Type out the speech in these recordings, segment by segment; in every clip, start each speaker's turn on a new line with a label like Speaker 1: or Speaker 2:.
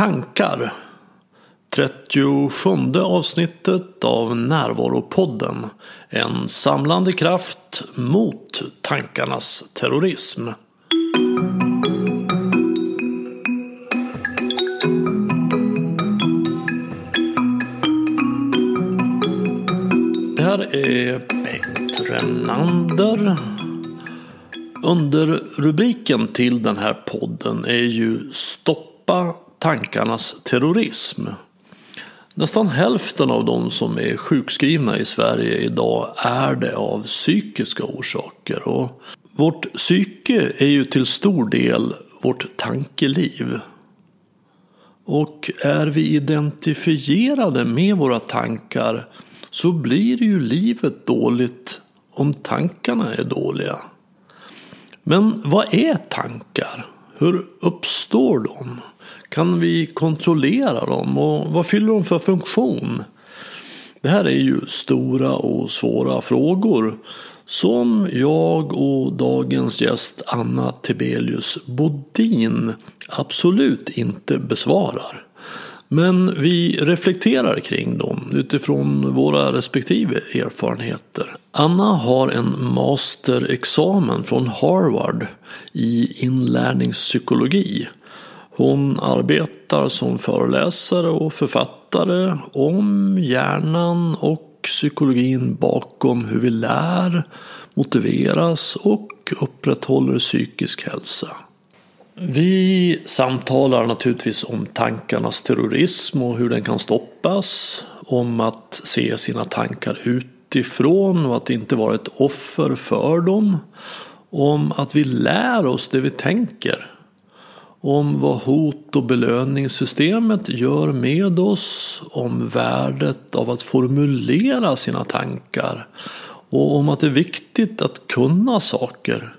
Speaker 1: tankar. 37 avsnittet av Närvaropodden. En samlande kraft mot tankarnas terrorism. Det här är Bengt Renander. Underrubriken till den här podden är ju Stoppa tankarnas terrorism. Nästan hälften av de som är sjukskrivna i Sverige idag är det av psykiska orsaker. Och vårt psyke är ju till stor del vårt tankeliv. Och är vi identifierade med våra tankar så blir ju livet dåligt om tankarna är dåliga. Men vad är tankar? Hur uppstår de? Kan vi kontrollera dem och vad fyller de för funktion? Det här är ju stora och svåra frågor som jag och dagens gäst Anna Tibelius Bodin absolut inte besvarar. Men vi reflekterar kring dem utifrån våra respektive erfarenheter. Anna har en masterexamen från Harvard i inlärningspsykologi. Hon arbetar som föreläsare och författare om hjärnan och psykologin bakom hur vi lär, motiveras och upprätthåller psykisk hälsa. Vi samtalar naturligtvis om tankarnas terrorism och hur den kan stoppas. Om att se sina tankar utifrån och att inte vara ett offer för dem. Om att vi lär oss det vi tänker. Om vad hot och belöningssystemet gör med oss. Om värdet av att formulera sina tankar. Och om att det är viktigt att kunna saker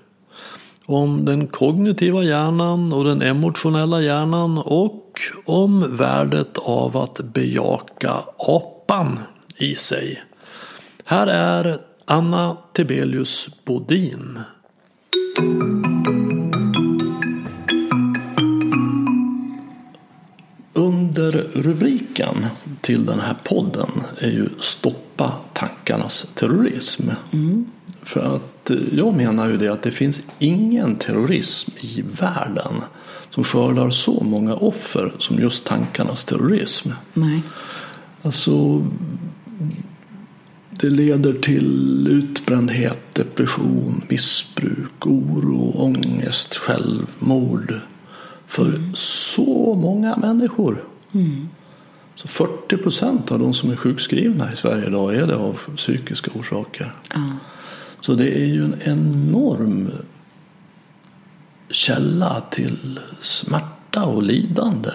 Speaker 1: om den kognitiva hjärnan och den emotionella hjärnan och om värdet av att bejaka apan i sig. Här är Anna Tibelius Bodin. Under rubriken till den här podden är ju Stoppa tankarnas terrorism. Mm. För att jag menar ju det att det finns ingen terrorism i världen som skördar så många offer som just tankarnas terrorism.
Speaker 2: Nej.
Speaker 1: Alltså, det leder till utbrändhet, depression, missbruk, oro, ångest, självmord för mm. så många människor. Mm. Så 40 procent av de som är sjukskrivna i Sverige idag är det av psykiska orsaker. Mm. Så det är ju en enorm källa till smärta och lidande.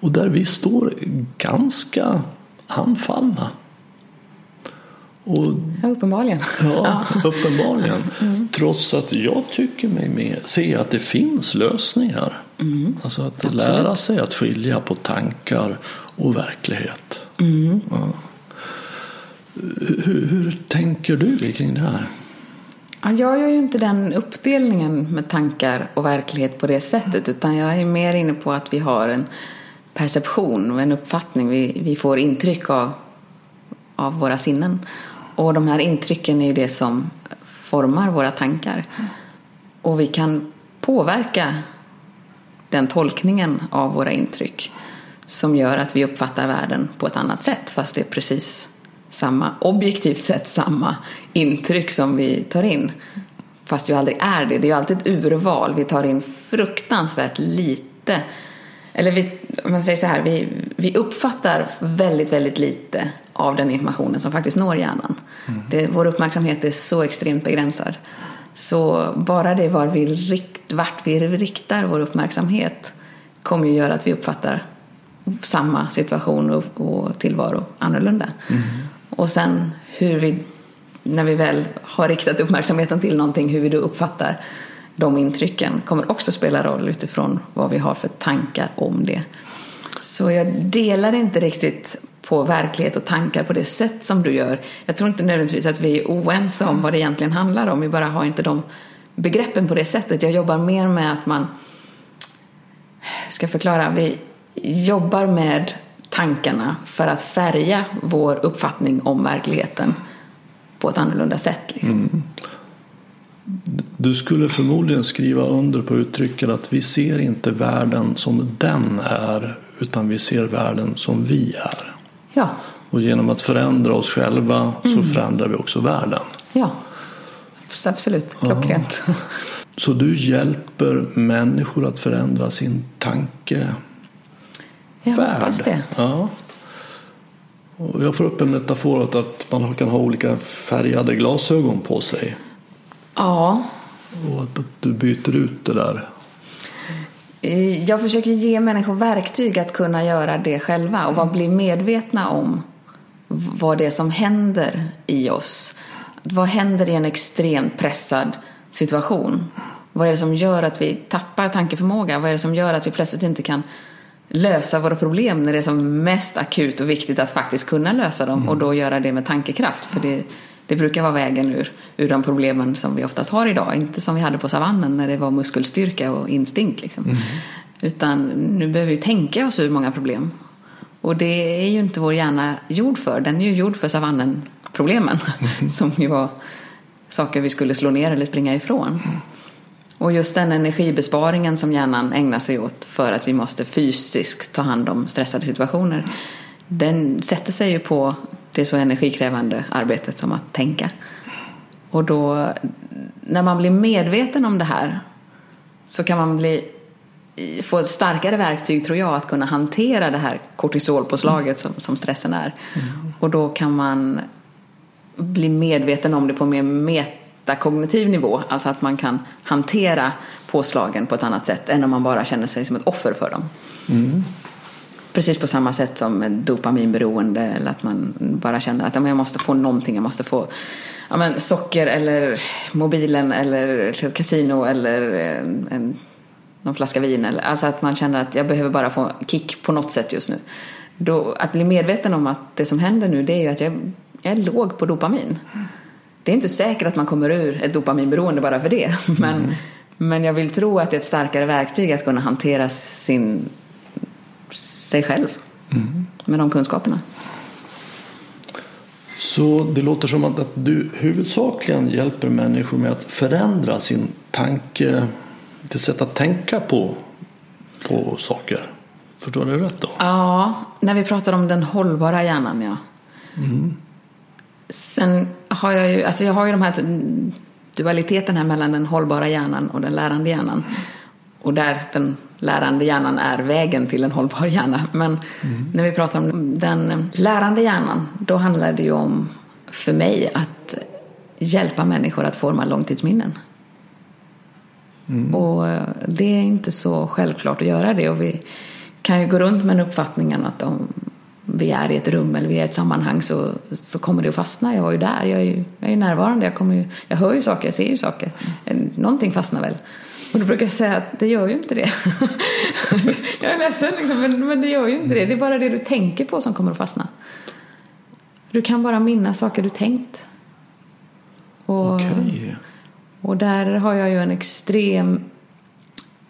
Speaker 1: Och där vi står ganska handfallna.
Speaker 2: Och, ja, uppenbarligen.
Speaker 1: Ja, uppenbarligen. Mm. Trots att jag tycker mig med, se att det finns lösningar. Mm. Alltså att Absolut. lära sig att skilja på tankar och verklighet. Mm. Ja. Hur, hur, tänker du kring det här?
Speaker 2: jag gör ju inte den uppdelningen med tankar och verklighet på det sättet utan jag är mer inne på att vi har en perception och en uppfattning. Vi, vi får intryck av, av våra sinnen. Och de här intrycken är ju det som formar våra tankar. Och vi kan påverka den tolkningen av våra intryck som gör att vi uppfattar världen på ett annat sätt fast det är precis samma, objektivt sett samma intryck som vi tar in. Fast det ju aldrig är det. Det är ju alltid ett urval. Vi tar in fruktansvärt lite. Eller vi, om man säger så här, vi, vi uppfattar väldigt, väldigt lite av den informationen som faktiskt når hjärnan. Mm. Det, vår uppmärksamhet är så extremt begränsad. Så bara det var vi rikt, vart vi riktar vår uppmärksamhet kommer ju göra att vi uppfattar samma situation och, och tillvaro annorlunda. Mm. Och sen hur vi, när vi väl har riktat uppmärksamheten till någonting, hur vi då uppfattar de intrycken kommer också spela roll utifrån vad vi har för tankar om det. Så jag delar inte riktigt på verklighet och tankar på det sätt som du gör. Jag tror inte nödvändigtvis att vi är oense om vad det egentligen handlar om. Vi bara har inte de begreppen på det sättet. Jag jobbar mer med att man ska förklara. Vi, jobbar med tankarna för att färga vår uppfattning om verkligheten på ett annorlunda sätt. Liksom. Mm.
Speaker 1: Du skulle förmodligen skriva under på uttrycket att vi ser inte världen som den är utan vi ser världen som vi är.
Speaker 2: Ja.
Speaker 1: Och genom att förändra oss själva mm. så förändrar vi också världen.
Speaker 2: Ja, absolut. Klockrent. Ja.
Speaker 1: Så du hjälper människor att förändra sin tanke
Speaker 2: Jag hoppas det.
Speaker 1: Ja. Och jag får upp en metafor att man kan ha olika färgade glasögon på sig.
Speaker 2: Ja.
Speaker 1: Och att, du byter ut det där.
Speaker 2: Eh, jag försöker ge människor verktyg att kunna göra det själva och bli medvetna om vad det är som händer i oss. Vad händer i en extremt pressad situation? Vad är det som gör att vi tappar tankeförmåga? Vad är det som gör att vi plötsligt inte kan lösa våra problem när det är som mest akut och viktigt att faktiskt kunna lösa dem mm. och då göra det med tankekraft? För det, det brukar vara vägen ur, ur de problemen som vi oftast har idag. Inte som vi hade på savannen när det var muskelstyrka och instinkt. Liksom. Mm. Utan nu behöver vi tänka oss ur många problem. Och det är ju inte vår hjärna gjord för. Den är ju gjord för savannen-problemen. Mm. som ju var saker vi skulle slå ner eller springa ifrån. Mm. Och just den energibesparingen som hjärnan ägnar sig åt för att vi måste fysiskt ta hand om stressade situationer. Den sätter sig ju på det så energikrävande arbetet som att tänka. Och då, när man blir medveten om det här så kan man bli, få ett starkare verktyg tror jag att kunna hantera det här kortisolpåslaget som, som stressen är. Mm. Och då kan man bli medveten om det på mer metakognitiv nivå. Alltså att man kan hantera påslagen på ett annat sätt än om man bara känner sig som ett offer för dem. Mm. Precis på samma sätt som dopaminberoende eller att man bara känner att jag måste få någonting, jag måste få ja, men, socker eller mobilen eller kasino eller en, en, någon flaska vin. Eller, alltså att man känner att jag behöver bara få kick på något sätt just nu. Då, att bli medveten om att det som händer nu det är ju att jag, jag är låg på dopamin. Det är inte säkert att man kommer ur ett dopaminberoende bara för det. Men, mm. men jag vill tro att det är ett starkare verktyg att kunna hantera sin sig själv mm. med de kunskaperna.
Speaker 1: Så det låter som att, att du huvudsakligen hjälper människor med att förändra sin tanke, det sätt att tänka på, på saker. Förstår du rätt då?
Speaker 2: Ja, när vi pratar om den hållbara hjärnan, ja. Mm. Sen har jag ju, alltså jag har ju de här dualiteten här mellan den hållbara hjärnan och den lärande hjärnan. Och där den lärande hjärnan är vägen till en hållbar hjärna. Men mm. när vi pratar om den lärande hjärnan, då handlar det ju om, för mig, att hjälpa människor att forma långtidsminnen. Mm. Och det är inte så självklart att göra det. Och vi kan ju gå runt med den uppfattningen att om vi är i ett rum eller vi är i ett sammanhang så, så kommer det att fastna. Jag var ju där, jag är ju, jag är ju närvarande, jag, kommer ju, jag hör ju saker, jag ser ju saker. Mm. Någonting fastnar väl. Och då brukar jag säga att det gör ju inte det. jag är ledsen liksom, men, men det gör ju inte det. Det är bara det du tänker på som kommer att fastna. Du kan bara minnas saker du tänkt. Och, okay. och där har jag ju en extrem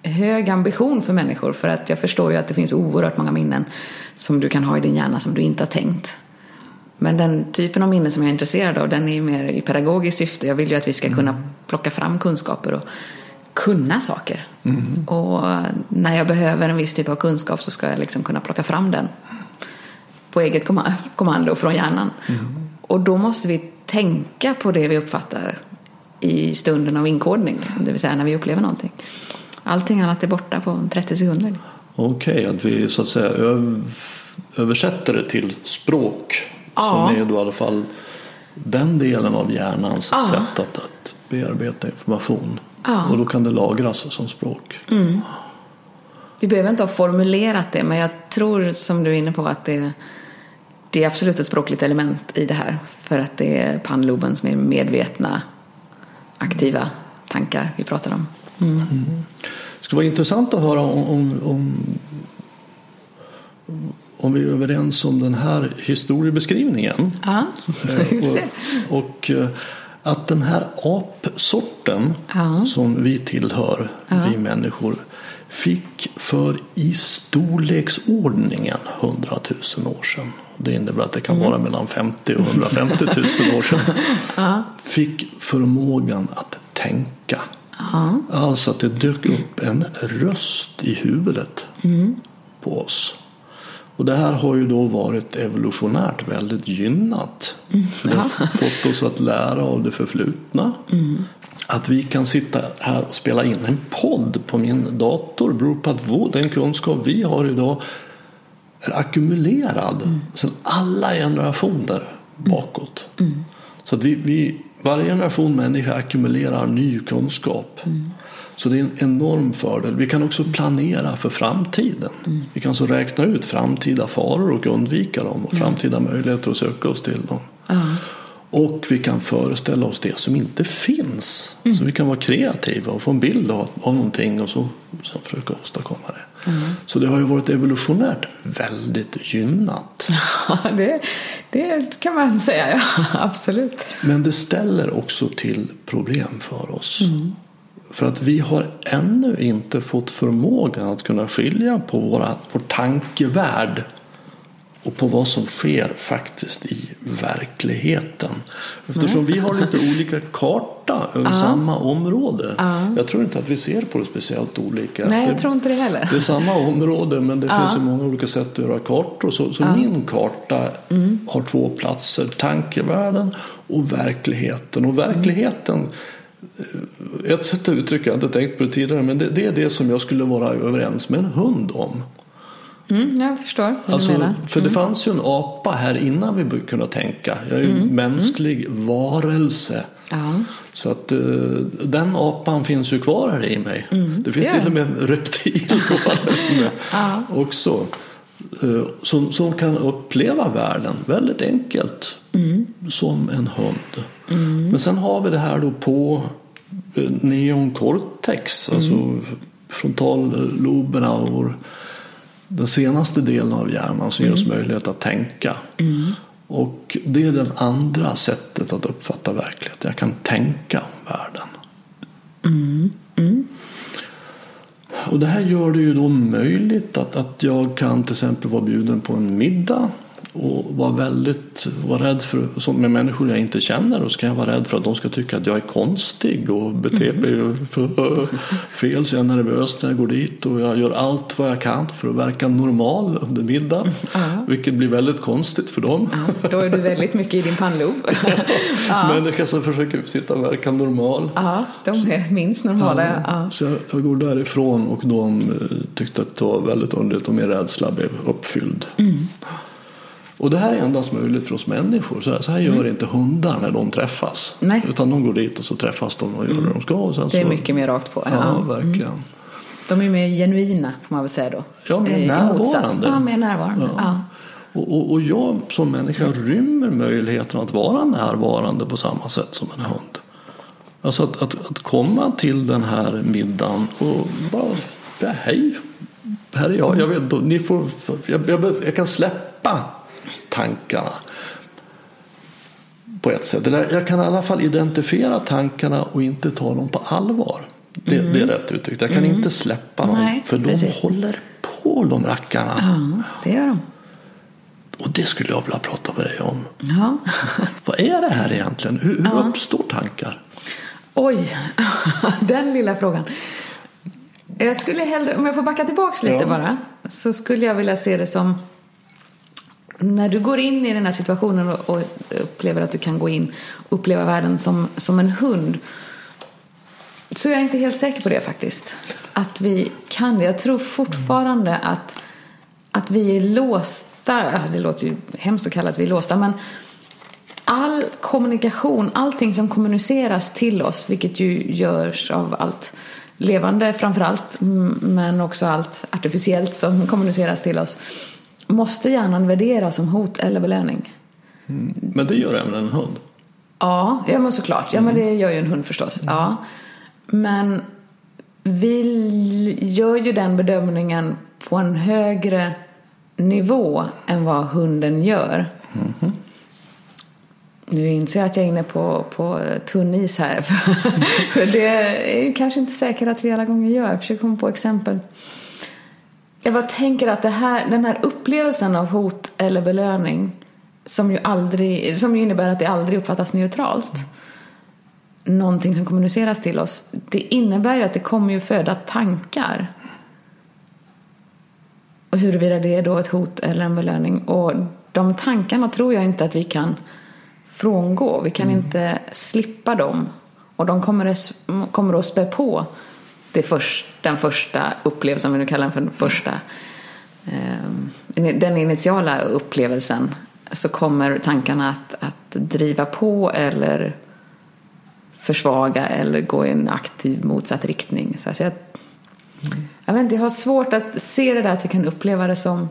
Speaker 2: hög ambition för människor för att jag förstår ju att det finns oerhört många minnen som du kan ha i din hjärna som du inte har tänkt. Men den typen av minnen som jag är intresserad av den är ju mer i pedagogiskt syfte. Jag vill ju att vi ska kunna mm. plocka fram kunskaper och kunna saker. Mm. Och när jag behöver en viss typ av kunskap så ska jag liksom kunna plocka fram den på eget kommando från hjärnan. Mm. Och då måste vi tänka på det vi uppfattar i stunden av inkodning, liksom, det vill säga när vi upplever någonting. Allting annat är borta på 30 sekunder.
Speaker 1: Okej, okay, att vi så att säga översätter det till språk ja. som är då i alla fall den delen av hjärnans ja. sätt att, att bearbeta information. Ja. Och då kan det lagras som språk.
Speaker 2: Mm. Vi behöver inte ha formulerat det, men jag tror som du är inne på att det, det är absolut ett språkligt element i det här. För att det är pannloben som är medvetna, aktiva tankar vi pratar om. Mm. Mm.
Speaker 1: Det skulle vara intressant att höra om, om, om, om vi är överens om den här historiebeskrivningen.
Speaker 2: Ja,
Speaker 1: se. och, och eh, att den här apsorten ja. som vi tillhör, ja. vi människor, fick för i storleksordningen 100 000 år sedan. Det innebär att det kan vara mellan 50 och 150 000 år sedan. Fick förmågan att tänka. Alltså att det dök upp en röst i huvudet på oss. Och det här har ju då varit evolutionärt väldigt gynnat. Det har fått oss att lära av det förflutna. Att vi kan sitta här och spela in en podd på min dator beror på att vår, den kunskap vi har idag är ackumulerad mm. sedan alla generationer bakåt. Mm. Så att vi, vi, varje generation människa ackumulerar ny kunskap. Mm. Så det är en enorm fördel. Vi kan också planera för framtiden. Mm. Vi kan så räkna ut framtida faror och undvika dem och framtida möjligheter att söka oss till dem. Och vi kan föreställa oss det som inte finns. Mm. Så vi kan vara kreativa och få en bild av, av någonting och så sen försöka åstadkomma det. Mm. Så det har ju varit evolutionärt väldigt gynnat.
Speaker 2: Ja, det, det kan man säga, ja, absolut.
Speaker 1: Men det ställer också till problem för oss. Mm. För att vi har ännu inte fått förmågan att kunna skilja på våra, vår tankevärld och på vad som sker faktiskt i verkligheten. Eftersom vi har lite olika karta över samma område. Jag tror inte att vi ser på det speciellt olika.
Speaker 2: Nej, jag tror inte det heller.
Speaker 1: Det är samma område men det finns ju många olika sätt att göra kartor. Så, så min karta mm. har två platser. Tankevärlden och verkligheten. Och verkligheten eh, ett sätt att uttrycka, jag inte tänkt på det tidigare, men det, det är det som jag skulle vara överens med en hund om.
Speaker 2: Mm, jag förstår vad
Speaker 1: alltså,
Speaker 2: du menar.
Speaker 1: Mm. För det fanns ju en apa här innan vi kunde tänka. Jag är ju mm. mänsklig mm. varelse.
Speaker 2: Ja.
Speaker 1: Så att uh, den apan finns ju kvar här i mig. Mm, det finns till och med en reptil kvar med ja. också. Uh, som, som kan uppleva världen väldigt enkelt.
Speaker 2: Mm.
Speaker 1: Som en hund. Men sen har vi det här då på uh, neoncortex. Alltså frontalloberna och vår den senaste delen av hjärnan som ger oss mm. möjlighet att tänka.
Speaker 2: Mm.
Speaker 1: Och det är det andra sättet att uppfatta verkligheten. Jag kan tänka om världen.
Speaker 2: Mm. Mm.
Speaker 1: Och det här gör det ju då möjligt att, att jag kan till exempel vara bjuden på en middag och vara väldigt vara rädd för, som med människor jag inte känner och så kan jag vara rädd för att de ska tycka att jag är konstig och beter mig mm. fel så jag är nervös när jag går dit och jag gör allt vad jag kan för att verka normal under middagen
Speaker 2: ja.
Speaker 1: vilket blir väldigt konstigt för dem.
Speaker 2: Ja, då är du väldigt mycket i din pannlob.
Speaker 1: ja. Människor som försöker sitta och verka normal.
Speaker 2: Ja, de är minst normala. Ja.
Speaker 1: Så jag, jag, går därifrån och de eh, tyckte att det var väldigt underligt och min rädsla blev uppfylld.
Speaker 2: Mm.
Speaker 1: Och det här är endast möjligt för oss människor. Så här, så här gör mm. inte hundar när de träffas.
Speaker 2: Nej.
Speaker 1: Utan de går dit och så träffas de och gör mm. det de ska. Och sen
Speaker 2: det är mycket mer rakt på.
Speaker 1: Ja, ja verkligen. Mm.
Speaker 2: De är mer genuina får man väl säga då.
Speaker 1: Ja, mer närvarande.
Speaker 2: Ja, mer närvarande. Ja. ja.
Speaker 1: Och, och, och, jag som människa rymmer möjligheten att vara närvarande på samma sätt som en hund. Alltså att, att, att komma till den här middagen och bara, ja, hej, här är jag. Jag, vet, ni får, jag, jag, jag kan släppa tankarna på ett sätt. Eller jag kan i alla fall identifiera tankarna och inte ta dem på allvar. Det, mm. det är rätt uttryckt. Jag kan mm. inte släppa dem
Speaker 2: Nej,
Speaker 1: för
Speaker 2: precis.
Speaker 1: de håller på de rackarna.
Speaker 2: Ja, det gör de.
Speaker 1: Och det skulle jag vilja prata med dig om.
Speaker 2: Ja.
Speaker 1: Vad är det här egentligen? Hur, hur ja. uppstår tankar?
Speaker 2: Oj, den lilla frågan. Jag skulle hellre, om jag får backa tillbaks lite ja. bara, så skulle jag vilja se det som när du går in i den här situationen och, och upplever att du kan gå in och uppleva världen som, som en hund så är jag inte helt säker på det faktiskt. Att vi kan det. Jag tror fortfarande att, att vi är låsta. Det låter ju hemskt att kalla att vi är låsta. Men all kommunikation, allting som kommuniceras till oss, vilket ju görs av allt levande framför allt, men också allt artificiellt som kommuniceras till oss måste hjärnan värdera som hot eller belöning.
Speaker 1: Mm. Men det gör även en hund?
Speaker 2: Ja, ja men såklart. Ja, men det gör ju en hund förstås. Mm. Ja. Men vi gör ju den bedömningen på en högre nivå än vad hunden gör.
Speaker 1: Mm.
Speaker 2: Nu inser jag att jag är inne på, på tunn is här. För det är ju kanske inte säkert att vi alla gånger gör. Jag försöker komma på exempel. Jag bara tänker att det här, den här upplevelsen av hot eller belöning som ju, aldrig, som ju innebär att det aldrig uppfattas neutralt. Någonting som kommuniceras till oss. Det innebär ju att det kommer ju föda tankar. Och huruvida det är då ett hot eller en belöning. Och de tankarna tror jag inte att vi kan frångå. Vi kan mm. inte slippa dem. Och de kommer, kommer att spä på det först, den första upplevelsen, om vi nu kallar den för den första. Eh, den initiala upplevelsen. Så kommer tankarna att, att driva på eller försvaga eller gå i en aktiv motsatt riktning. Så alltså jag, mm. jag, vet inte, jag har svårt att se det där att vi kan uppleva det som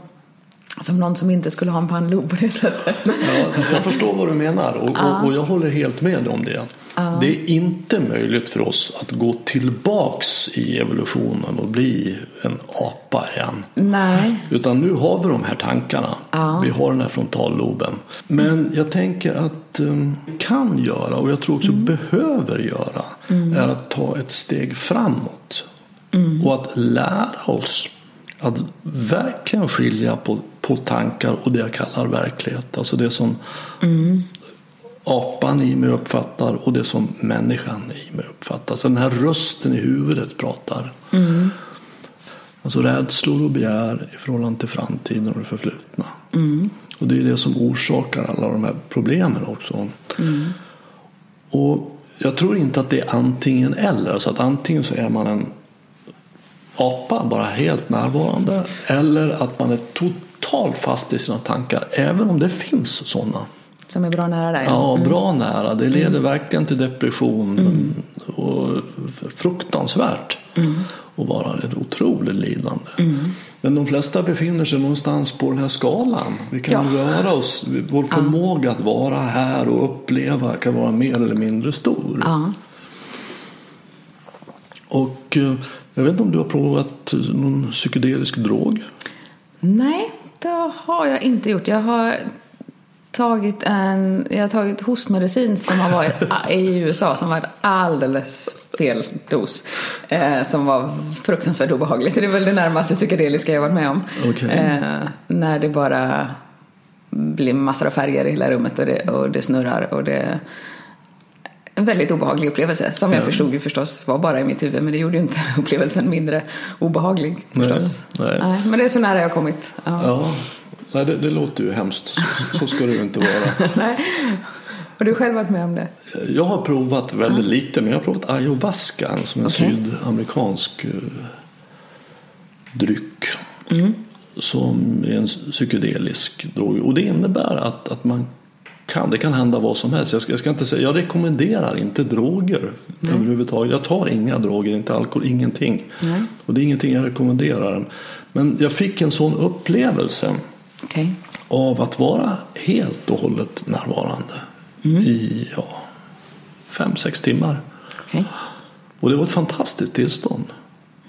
Speaker 2: som någon som inte skulle ha en pannlob på det sättet.
Speaker 1: Ja, jag förstår vad du menar och, och, och jag håller helt med om det. Ja. Det är inte möjligt för oss att gå tillbaks i evolutionen och bli en apa igen.
Speaker 2: Nej.
Speaker 1: Utan nu har vi de här tankarna. Ja. Vi har den här frontalloben. Men jag tänker att um, kan göra och jag tror också mm. behöver göra mm. är att ta ett steg framåt. Mm. Och att lära oss att verkligen skilja på, på tankar och det jag kallar verklighet. Alltså det som mm. Apan i mig uppfattar och det som människan i mig uppfattar. Så den här rösten i huvudet pratar. Mm. Alltså rädslor och begär i förhållande till framtiden och det förflutna. Mm. Och det är det som orsakar alla de här problemen också. Mm. Och jag tror inte att det är antingen eller. Så att antingen så är man en apa, bara helt närvarande. Eller att man är totalt fast i sina tankar, även om det finns sådana.
Speaker 2: Som är bra nära dig?
Speaker 1: Ja, mm. bra nära. Det leder mm. verkligen till depression. Mm. Och fruktansvärt. Mm. Och vara ett otroligt lidande. Mm. Men de flesta befinner sig någonstans på den här skalan. Vi kan ja. röra oss. Vår förmåga ja. att vara här och uppleva kan vara mer eller mindre stor.
Speaker 2: Ja.
Speaker 1: Och eh, jag vet inte om du har provat någon psykedelisk drog?
Speaker 2: Nej, det har jag inte gjort. Jag har tagit en jag har tagit hostmedicin som har varit i USA som varit alldeles fel dos. Eh, som var fruktansvärt obehaglig. Så det är väl det närmaste psykedeliska jag varit med om.
Speaker 1: Okay. Eh,
Speaker 2: när det bara blir massor av färger i hela rummet och det, och det snurrar och det en väldigt obehaglig upplevelse som jag förstod ju förstås var bara i mitt huvud men det gjorde ju inte upplevelsen mindre obehaglig förstås.
Speaker 1: Nej, nej.
Speaker 2: men det är så nära jag har kommit.
Speaker 1: Ja. ja. Nej, det, det, låter ju hemskt. Så ska det ju inte vara.
Speaker 2: nej. Har du själv varit med om det?
Speaker 1: Jag har provat väldigt ja. lite men jag har provat ayahuasca som en okay. sydamerikansk uh, dryck. Mm. Som är en psykedelisk drog. Och det innebär att, att man kan, det kan hända vad som helst. Jag ska, jag ska inte säga, jag rekommenderar inte droger Nej. överhuvudtaget. Jag tar inga droger, inte alkohol, ingenting. Nej. Och det är ingenting jag rekommenderar. Men jag fick en sån upplevelse
Speaker 2: okay.
Speaker 1: av att vara helt och hållet närvarande mm. i ja, fem, sex timmar.
Speaker 2: Okay.
Speaker 1: Och det var ett fantastiskt tillstånd.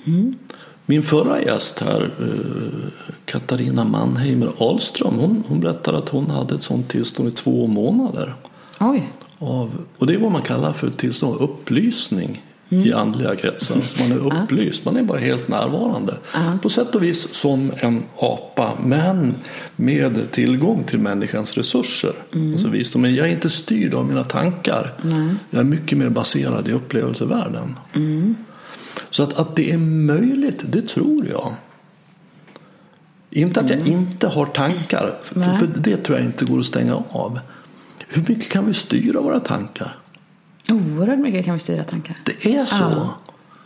Speaker 2: Mm.
Speaker 1: Min förra gäst här, eh, Katarina Mannheimer Ahlström, hon, hon berättade att hon hade ett sånt tillstånd i två månader.
Speaker 2: Oj.
Speaker 1: Av, och det är vad man kallar för tillstånd upplysning mm. i andliga kretsar. Så man är upplyst, man är bara helt närvarande. På sätt och vis som en apa, men med tillgång till människans resurser. Mm. Alltså visdom. Men jag är inte styrd av mina tankar.
Speaker 2: Mm.
Speaker 1: Jag är mycket mer baserad i upplevelsevärlden.
Speaker 2: Mm.
Speaker 1: Så att, att det är möjligt, det tror jag. Inte att jag mm. inte har tankar, för, för, det tror jag inte går att stänga av. Hur mycket kan vi styra våra tankar?
Speaker 2: Oerhört mycket kan vi styra tankar.
Speaker 1: Det är så?
Speaker 2: Ja,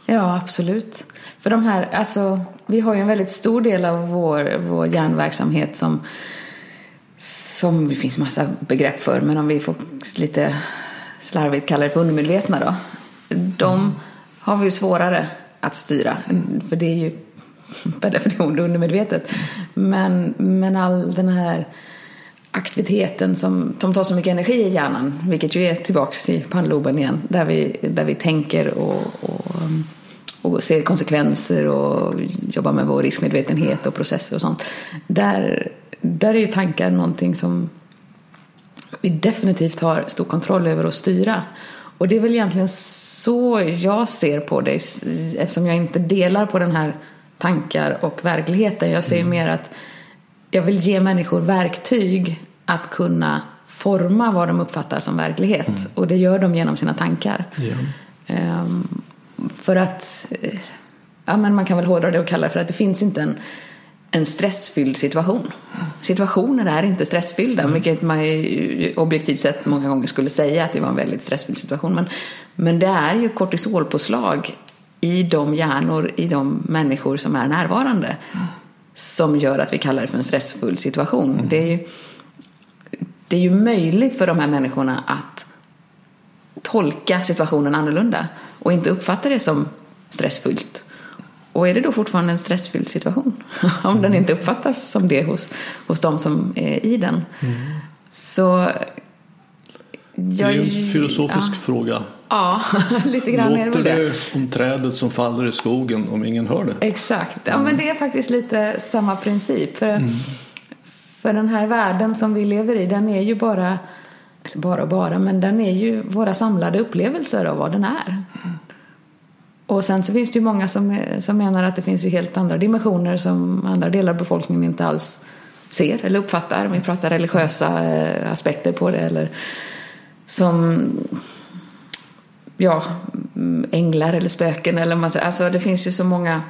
Speaker 2: ja absolut. För de här, alltså, vi har ju en väldigt stor del av vår, vår hjärnverksamhet som, som det finns massa begrepp för, men om vi får lite slarvigt kalla det för undermedvetna då. De mm har vi ju svårare att styra. För det är ju per definition undermedvetet. Men, men all den här aktiviteten som, som tar så mycket energi i hjärnan, vilket ju är tillbaks i pannloben igen, där vi, där vi tänker och, och, och ser konsekvenser och jobbar med vår riskmedvetenhet och processer och sånt. Där, där är ju tankar någonting som vi definitivt har stor kontroll över att styra. Och det är väl egentligen så jag ser på det eftersom jag inte delar på den här tankar och verkligheten. Jag ser mm. mer att jag vill ge människor verktyg att kunna forma vad de uppfattar som verklighet. Mm. Och det gör de genom sina tankar. Yeah. Um, för att, ja men man kan väl hårdra det och kalla det för att det finns inte en, en stressfylld situation. Situationer är inte stressfyllda, mm. vilket man objektivt sett många gånger skulle säga att det var en väldigt stressfylld situation. Men, men det är ju kortisolpåslag i de hjärnor, i de människor som är närvarande. Mm. Som gör att vi kallar det för en stressfull situation. Mm. Det, är ju, det är ju möjligt för de här människorna att tolka situationen annorlunda och inte uppfatta det som stressfyllt. Och är det då fortfarande en stressfylld situation? Om mm. den inte uppfattas som det hos, hos de som är i den. Mm. Så...
Speaker 1: Jag, det är en filosofisk ja. fråga.
Speaker 2: Ja, lite grann
Speaker 1: Låter är det det om trädet som faller i skogen om ingen hör det?
Speaker 2: Exakt, ja men det är faktiskt lite samma princip. För, mm. för den här världen som vi lever i, den är ju bara, bara och bara, men den är ju våra samlade upplevelser av vad den är. Mm. Och sen så finns det ju många som, som menar att det finns ju helt andra dimensioner som andra delar av befolkningen inte alls ser eller uppfattar. Om vi pratar religiösa eh, aspekter på det eller som ja, änglar eller spöken eller man säger. Alltså det finns ju så många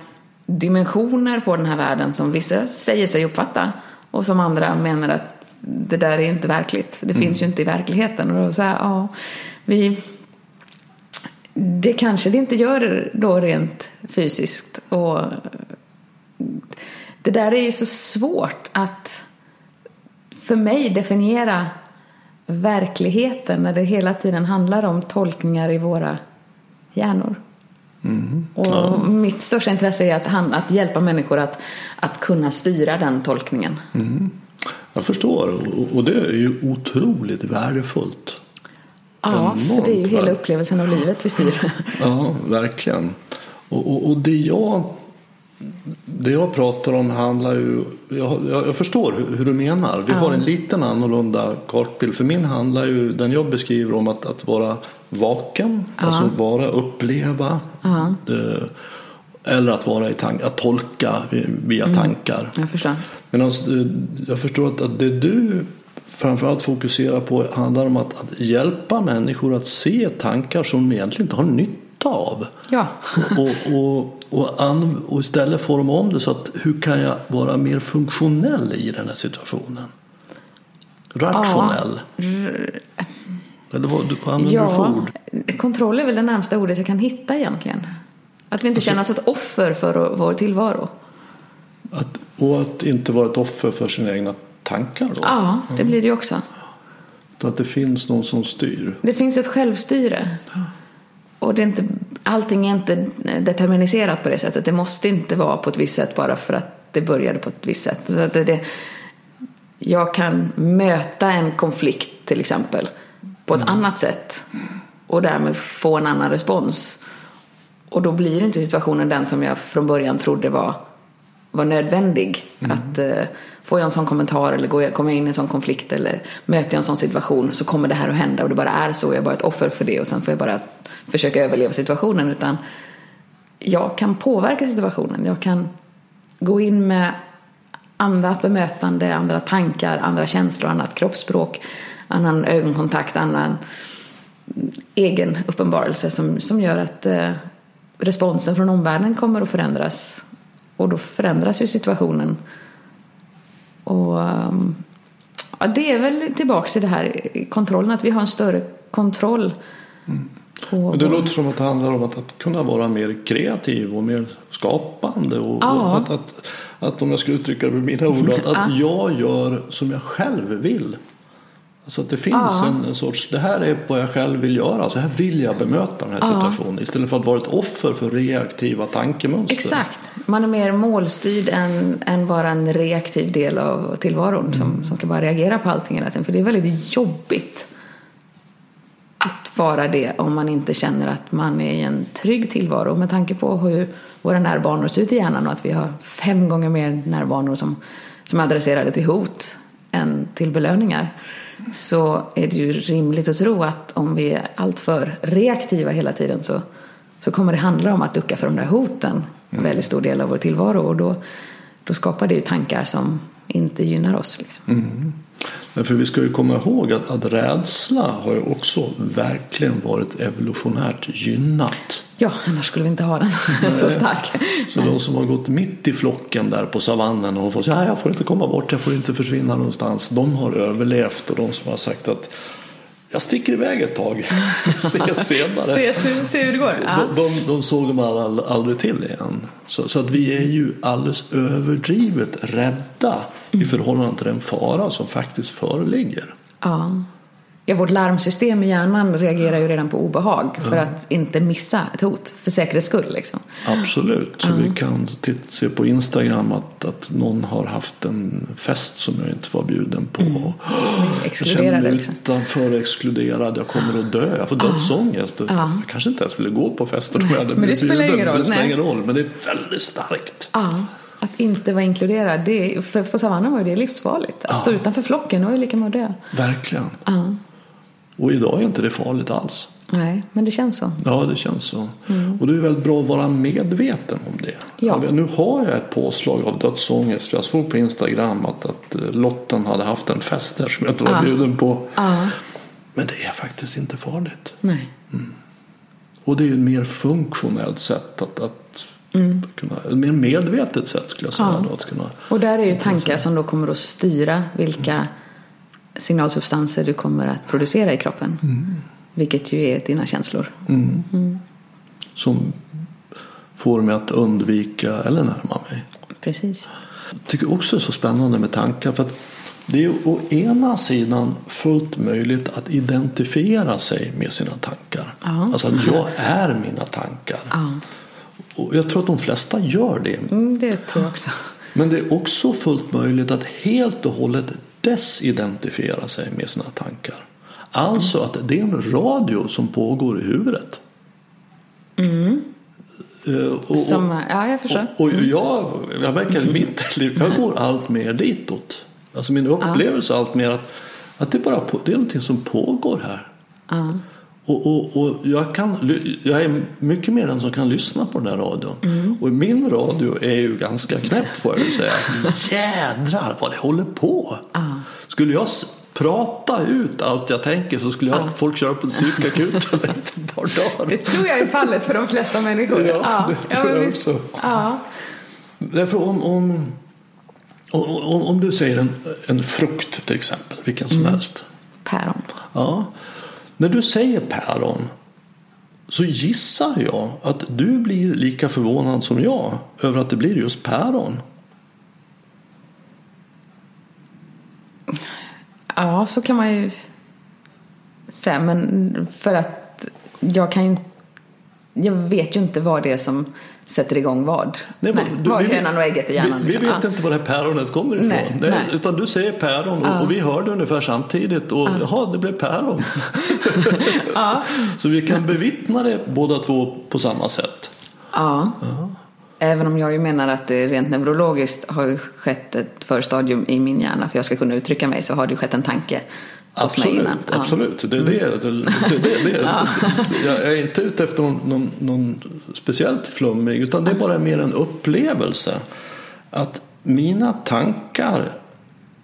Speaker 2: dimensioner på den här världen som vissa säger sig uppfatta och som andra menar att det där är inte verkligt. Det mm. finns ju inte i verkligheten. Och då så här, ja, vi, det kanske det inte gör då rent fysiskt. Och det där är ju så svårt att för mig definiera verkligheten när det hela tiden handlar om tolkningar i våra hjärnor. Mm. Och ja. mitt största intresse är att, han, att hjälpa människor att, att kunna styra den tolkningen.
Speaker 1: Mm. Jag förstår och det är ju otroligt värdefullt.
Speaker 2: Ja, för det är ju hela upplevelsen av livet vi styr.
Speaker 1: Ja, verkligen. Och, och, och det jag det jag pratar om handlar ju, jag, jag förstår hur, hur, du menar. Vi ja. har en liten annorlunda kartbild. För min handlar ju, den jag beskriver om att, att vara vaken, ja. alltså vara, uppleva. Ja. Det, eller att vara i tank, att tolka via mm. tankar.
Speaker 2: Jag förstår.
Speaker 1: Medan jag förstår att, att det du framförallt fokuserar på handlar om att, att hjälpa människor att se tankar som de egentligen inte har nytta av.
Speaker 2: Ja.
Speaker 1: och, och, och, an, och istället forma om det så att hur kan jag vara mer funktionell i den här situationen? Rationell. Ja. Eller vad, vad använder ja. du för ord?
Speaker 2: Kontroll är väl det närmsta ordet jag kan hitta egentligen. Att vi inte alltså, känner oss ett offer för vår tillvaro.
Speaker 1: Att, och att inte vara ett offer för sina egna tankar då?
Speaker 2: Ja, det mm. blir det ju också.
Speaker 1: Så att det finns någon som styr?
Speaker 2: Det finns ett självstyre. Ja. Och det är inte, allting är inte determiniserat på det sättet. Det måste inte vara på ett visst sätt bara för att det började på ett visst sätt. Så att det, jag kan möta en konflikt till exempel på ett mm. annat sätt och därmed få en annan respons. Och då blir inte situationen den som jag från början trodde var, var nödvändig. Mm. Att uh, Får jag en sån kommentar eller går jag, kommer jag in i en sån konflikt eller möter jag en sån situation så kommer det här att hända och det bara är så. Jag är bara ett offer för det och sen får jag bara försöka överleva situationen. Utan jag kan påverka situationen. Jag kan gå in med andra bemötande, andra tankar, andra känslor, annat kroppsspråk, annan ögonkontakt, annan egen uppenbarelse som, som gör att eh, responsen från omvärlden kommer att förändras. Och då förändras ju situationen och um, ja, det är väl tillbaka till det här kontrollen, att vi har en större kontroll.
Speaker 1: Mm. Men det låter som att det handlar om att, att kunna vara mer kreativ och mer skapande. Och, ja. och att, att, att, om jag skulle uttrycka det med mina ord, att, att jag gör som jag själv vill. Alltså att det finns ja. en, en, sorts, det här är vad jag själv vill göra, så här vill jag bemöta den här ja. situationen. Istället för att vara ett offer för reaktiva tankemönster.
Speaker 2: Exakt, man är mer målstyrd än, än bara en reaktiv del av tillvaron mm. som, som kan bara reagera på allting hela tiden. För det är väldigt jobbigt att vara det om man inte känner att man är i en trygg tillvaro. Med tanke på hur våra närbanor ser ut i hjärnan och att vi har fem gånger mer närbanor som, som är adresserade till hot än till belöningar så är det ju rimligt att tro att om vi är alltför reaktiva hela tiden så, så kommer det handla om att ducka för de där hoten en väldigt stor del av vår tillvaro och då, då skapar det ju tankar som inte gynnar oss. Liksom.
Speaker 1: Mm. För vi ska ju komma ihåg att, att rädsla har ju också verkligen varit evolutionärt gynnat.
Speaker 2: Ja, annars skulle vi inte ha den så stark.
Speaker 1: Så de som har gått mitt i flocken där på savannen och fått ja, jag får inte komma bort, jag får inte försvinna någonstans. De har överlevt och de som har sagt att jag sticker iväg ett tag, se senare.
Speaker 2: se, se, hur det går.
Speaker 1: De, de, de såg man all, aldrig till igen. Så, så, att vi är ju alldeles överdrivet rädda mm. i förhållande till den fara som faktiskt föreligger.
Speaker 2: Ja. Ja, vårt larmsystem i hjärnan reagerar ju redan på obehag för att inte missa ett hot, för säkerhets skull. Liksom.
Speaker 1: Absolut, så vi kan se på Instagram att, att någon har haft en fest som jag inte var bjuden på. Mm. Jag känner mig liksom. utanför, exkluderad, jag kommer att dö, jag får dödsångest. Ja. Jag kanske inte ens ville gå på festen om jag hade
Speaker 2: blivit bjuden. Men det spelar ingen roll.
Speaker 1: Det spelar ingen roll, men det är väldigt starkt.
Speaker 2: Ja. Att inte vara inkluderad, det, för på savannen var det livsfarligt. Att ja. stå utanför flocken var ju lika med att dö.
Speaker 1: Verkligen.
Speaker 2: Ja.
Speaker 1: Och idag är inte det farligt alls.
Speaker 2: Nej, men det känns så.
Speaker 1: Ja, det känns så. Mm. Och det är väldigt bra att vara medveten om det.
Speaker 2: Ja.
Speaker 1: Nu har jag ett påslag av dödsångest. För jag såg på Instagram att, att eh, Lotten hade haft en fest där som jag inte var ja. bjuden på.
Speaker 2: Ja.
Speaker 1: Men det är faktiskt inte farligt.
Speaker 2: Nej.
Speaker 1: Mm. Och det är ju ett mer funktionellt sätt att, att mm. kunna, ett mer medvetet sätt skulle jag säga.
Speaker 2: Ja.
Speaker 1: Att kunna,
Speaker 2: och där är ju tankar som då kommer att styra vilka mm signalsubstanser du kommer att producera i kroppen.
Speaker 1: Mm.
Speaker 2: Vilket ju är dina känslor.
Speaker 1: Mm.
Speaker 2: Mm.
Speaker 1: Som får mig att undvika eller närma mig.
Speaker 2: Precis.
Speaker 1: Jag tycker också det är så spännande med tankar. för att det är å ena sidan fullt möjligt att identifiera sig med sina tankar.
Speaker 2: Ja.
Speaker 1: Alltså att jag är mina tankar.
Speaker 2: Ja.
Speaker 1: Och jag tror att de flesta gör det.
Speaker 2: Mm, det tror jag också.
Speaker 1: Men det är också fullt möjligt att helt och hållet desidentifiera sig med sina tankar. Alltså att det är en radio som pågår i huvudet.
Speaker 2: Mm.
Speaker 1: Uh, och,
Speaker 2: som, ja, jag förstår.
Speaker 1: Och, och mm. jag, jag märker i mitt liv, jag går allt mer ditåt. Alltså min upplevelse ja. allt mer att, att det, bara, det är någonting som pågår här.
Speaker 2: Ja.
Speaker 1: Och, och, och jag, kan, jag är mycket mer den som kan lyssna på den här radion.
Speaker 2: Mm.
Speaker 1: Och min radio är ju ganska knäpp får jag säga. Jädrar vad det håller på.
Speaker 2: Ah.
Speaker 1: Skulle jag prata ut allt jag tänker så skulle jag,
Speaker 2: ah.
Speaker 1: folk köra på psykakuten efter ett par dagar.
Speaker 2: Det tror jag är fallet för de flesta människor.
Speaker 1: Ja, ah. det tror ja, jag också.
Speaker 2: Ja.
Speaker 1: Därför om, om, om, om du säger en, en frukt till exempel, vilken som mm. helst.
Speaker 2: Päron.
Speaker 1: Ja. När du säger päron så gissar jag att du blir lika förvånad som jag över att det blir just päron.
Speaker 2: Ja, så kan man ju säga. Men för att jag kan ju jag vet ju inte vad det är som sätter igång vad.
Speaker 1: Nej,
Speaker 2: nej,
Speaker 1: du,
Speaker 2: vad är hönan och ägget i hjärnan?
Speaker 1: Vi, liksom. vi vet ja. inte var det här päronet kommer ifrån.
Speaker 2: Nej, nej.
Speaker 1: Utan du säger päron och, ja. och vi hörde ungefär samtidigt och ja. jaha, det blev päron.
Speaker 2: ja.
Speaker 1: Så vi kan bevittna det båda två på samma sätt.
Speaker 2: Ja. Även om jag ju menar att det rent neurologiskt har skett ett förstadium i min hjärna för jag ska kunna uttrycka mig så har det skett en tanke
Speaker 1: Absolut, absolut. Det är det. Mm. det, det, det, det. Ja. Jag är inte ute efter någon, någon, någon, speciellt flummig utan det är bara mer en upplevelse. Att mina tankar,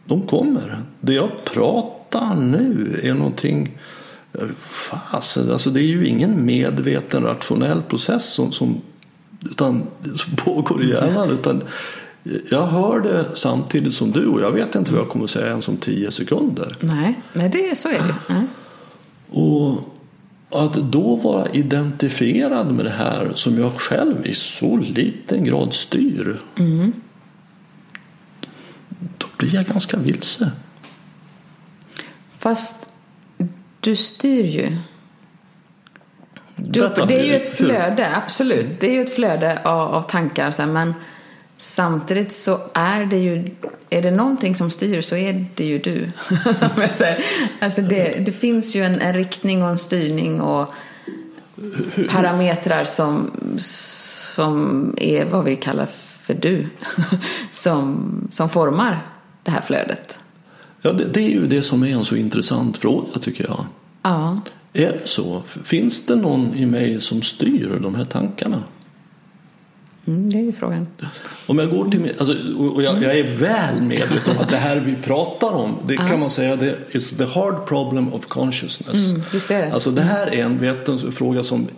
Speaker 1: de kommer. Det jag pratar nu är någonting Fasen, alltså det är ju ingen medveten rationell process som, som, utan, som pågår i hjärnan. Utan jag hör det samtidigt som du och jag vet inte vad jag kommer att säga ens om tio sekunder.
Speaker 2: Nej, nej det, så är det. Nej.
Speaker 1: Och att då vara identifierad med det här som jag själv i så liten grad styr.
Speaker 2: Mm.
Speaker 1: Då blir jag ganska vilse.
Speaker 2: Fast du styr ju. Du, det är ju ett flöde, absolut. Det är ju ett flöde av, av tankar. Men Samtidigt så är det ju, är det någonting som styr så är det ju du. alltså det, det finns ju en, en, riktning och en styrning och parametrar som, som är vad vi kallar för du. som, som formar det här flödet.
Speaker 1: Ja, det, det är ju det som är en så intressant fråga tycker jag.
Speaker 2: Ja.
Speaker 1: Är det så? Finns det någon i mig som styr de här tankarna?
Speaker 2: Mm, det är ju frågan.
Speaker 1: Om jag går till alltså, och jag, jag, är väl medveten om att det här vi pratar om, det kan man säga det is the hard problem of consciousness.
Speaker 2: Mm, är det.
Speaker 1: Alltså det här är en vetenskapsfråga som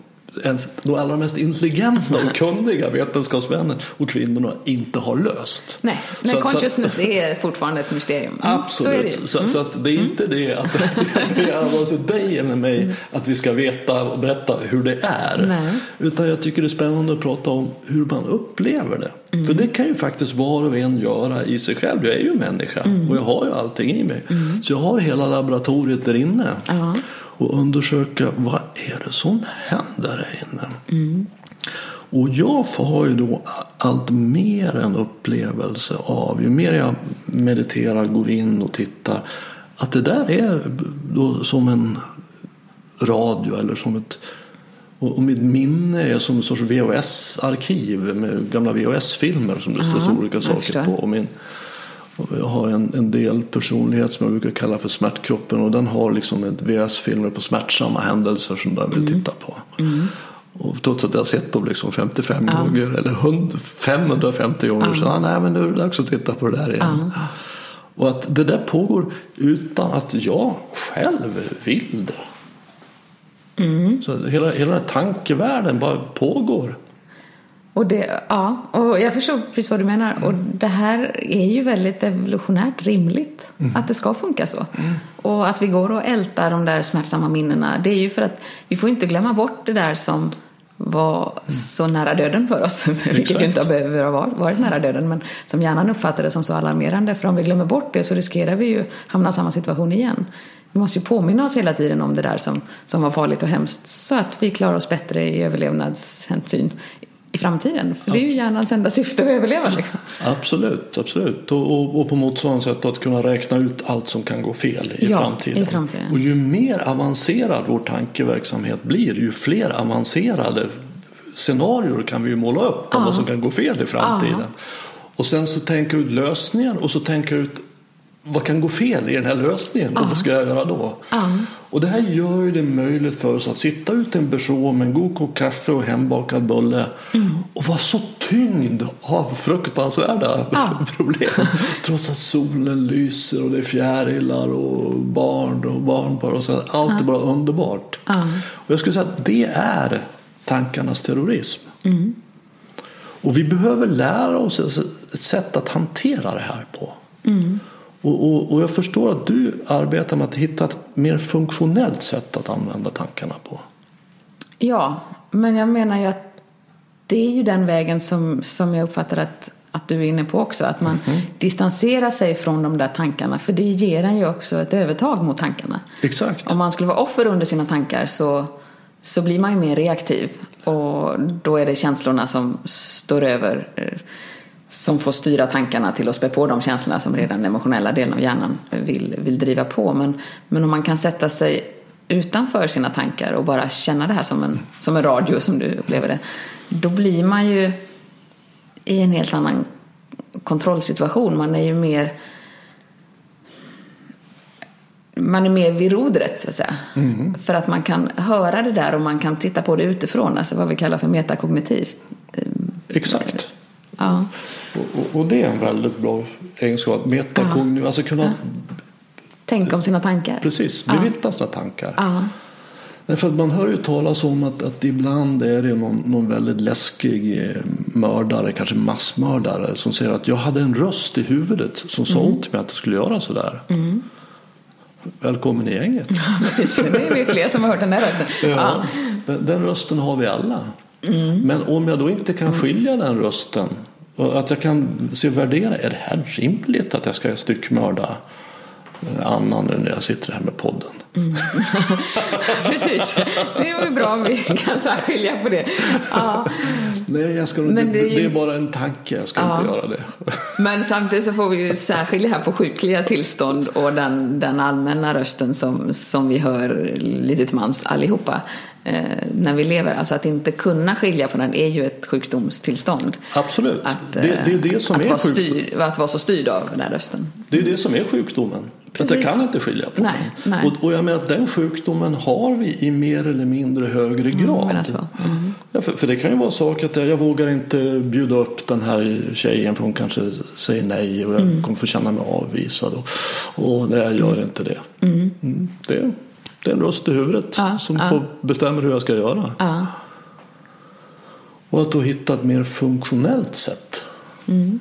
Speaker 1: ens de allra mest intelligenta och kunniga vetenskapsmännen och kvinnorna inte har löst.
Speaker 2: Nej, men
Speaker 1: Så- så-
Speaker 2: consciousness är fortfarande ett mysterium. Mm,
Speaker 1: Absolut.
Speaker 2: Så är det ju.
Speaker 1: Så, så, att det är inte det att jag begär vare sig dig eller mig att vi ska veta och berätta hur det är.
Speaker 2: Nej.
Speaker 1: Utan jag tycker det är spännande att prata om hur man upplever det.
Speaker 2: Mm.
Speaker 1: För det kan ju faktiskt var och en göra i sig själv. Jag är ju människa
Speaker 2: Mm.
Speaker 1: och jag har ju allting i mig. Så jag har hela laboratoriet där inne.
Speaker 2: Ja.
Speaker 1: Och undersöka vad är det som händer där inne. Och jag har ju då allt mer en upplevelse av, ju mer jag mediterar, går in och tittar, att det där är då som en radio eller som ett och mitt minne är som en sorts VHS-arkiv med gamla VHS-filmer som det står olika saker på. Och min, jag har en, en del personlighet som jag brukar kalla för smärtkroppen och den har liksom ett VHS-filmer på smärtsamma händelser som jag vill titta på. Och trots att jag har sett dem liksom 55 gånger eller 100, 550 gånger så ah, nej men nu är det dags att titta på det där igen. Och att det där pågår utan att jag själv vill det. Så hela, hela den här tankevärlden bara pågår.
Speaker 2: Och det, ja, och jag förstår precis vad du menar. Och det här är ju väldigt evolutionärt rimligt. Att det ska funka så. Och att vi går och ältar de där smärtsamma minnena. Det är ju för att vi får inte glömma bort det där som var så nära döden för oss. Vilket ju inte behövt vara varit nära döden. Men som hjärnan uppfattar det som så alarmerande. För om vi glömmer bort det så riskerar vi ju hamna i samma situation igen. Vi måste ju påminna oss hela tiden om det där som, som var farligt och hemskt. Så att vi klarar oss bättre i överlevnadshänsyn i framtiden. För det är ju hjärnans enda syfte att överleva. Liksom.
Speaker 1: Absolut, absolut. Och, och, och på motsvarande sätt att kunna räkna ut allt som kan gå fel i
Speaker 2: Ja,
Speaker 1: framtiden.
Speaker 2: i framtiden.
Speaker 1: Och ju mer avancerad vår tankeverksamhet blir, ju fler avancerade scenarier kan vi ju måla upp om vad som kan gå fel i framtiden. Och sen så tänka ut lösningar och så tänka ut vad kan gå fel i den här lösningen och vad ska jag göra då? Och det här gör det möjligt för oss att sitta ute i en berså med en god kopp kaffe och hembakad bulle och vara så tyngd av fruktansvärda problem. Trots att solen lyser och det är fjärilar och barn och barnbarn och så. Allt är bara underbart. Och jag skulle säga att det är tankarnas terrorism. Och vi behöver lära oss ett sätt att hantera det här på. Och, och, och jag förstår att du arbetar med att hitta ett mer funktionellt sätt att använda tankarna på.
Speaker 2: Ja, men jag menar ju att det är ju den vägen som, som jag uppfattar att, att du är inne på också. Att man distanserar sig från de där tankarna. För det ger en ju också ett övertag mot tankarna.
Speaker 1: Exakt.
Speaker 2: Om man skulle vara offer under sina tankar så, så blir man ju mer reaktiv. Och då är det känslorna som står över. Eh, Som får styra tankarna till att spä på de känslorna som redan den emotionella delen av hjärnan vill, vill driva på. Men, men om man kan sätta sig utanför sina tankar och bara känna det här som en, som en radio som du upplever det. Då blir man ju i en helt annan kontrollsituation. Man är ju mer man är mer vid rodret så att säga. För att man kan höra det där och man kan titta på det utifrån, alltså vad vi kallar för metakognitivt.
Speaker 1: Exakt.
Speaker 2: Ja,
Speaker 1: Och, och, det är en väldigt bra egenskap. Metakognitiv, alltså kunna
Speaker 2: tänk om sina tankar.
Speaker 1: precis bevittna sina tankar.
Speaker 2: Ja,
Speaker 1: Därför att man hör ju talas om att, att ibland är det någon, någon väldigt läskig eh, mördare, kanske massmördare, som säger att jag hade en röst i huvudet som sa åt mig att jag skulle göra sådär. Välkommen i gänget.
Speaker 2: precis. Det är vi fler som har hört den där rösten. Ja.
Speaker 1: Den, den rösten har vi alla. Men om jag då inte kan skilja den rösten och att jag kan se och värdera, är det här rimligt att jag ska styckmörda eh, Anna nu när jag sitter här med podden?
Speaker 2: Precis. Det var ju bra om vi kan särskilja på det. Ja.
Speaker 1: Nej, jag ska,
Speaker 2: Men
Speaker 1: det,
Speaker 2: är ju-
Speaker 1: det är bara en tanke, jag ska inte göra det.
Speaker 2: Men samtidigt så får vi ju särskilja här på sjukliga tillstånd och den, den allmänna rösten som, som vi hör lite till mans allihopa när vi lever. Alltså att inte kunna skilja på den är ju ett sjukdomstillstånd.
Speaker 1: Absolut.
Speaker 2: Att,
Speaker 1: det, det är det som
Speaker 2: att,
Speaker 1: är
Speaker 2: vara styr, att vara så styrd av den här rösten.
Speaker 1: Det är det som är sjukdomen. Att jag kan inte skilja på
Speaker 2: nej,
Speaker 1: det.
Speaker 2: Nej.
Speaker 1: Och, och jag menar att den sjukdomen har vi i mer eller mindre högre grad.
Speaker 2: Mm, mm.
Speaker 1: ja, för, för, det kan ju vara saker att jag vågar inte bjuda upp den här tjejen för hon kanske säger nej och jag mm. kommer få känna mig avvisad. Och, och nej, jag gör inte det.
Speaker 2: Mm.
Speaker 1: Mm, det. Det är en röst i huvudet
Speaker 2: ja,
Speaker 1: som
Speaker 2: ja.
Speaker 1: bestämmer hur jag ska göra.
Speaker 2: Ja.
Speaker 1: Och att då hitta ett mer funktionellt sätt.
Speaker 2: Mm.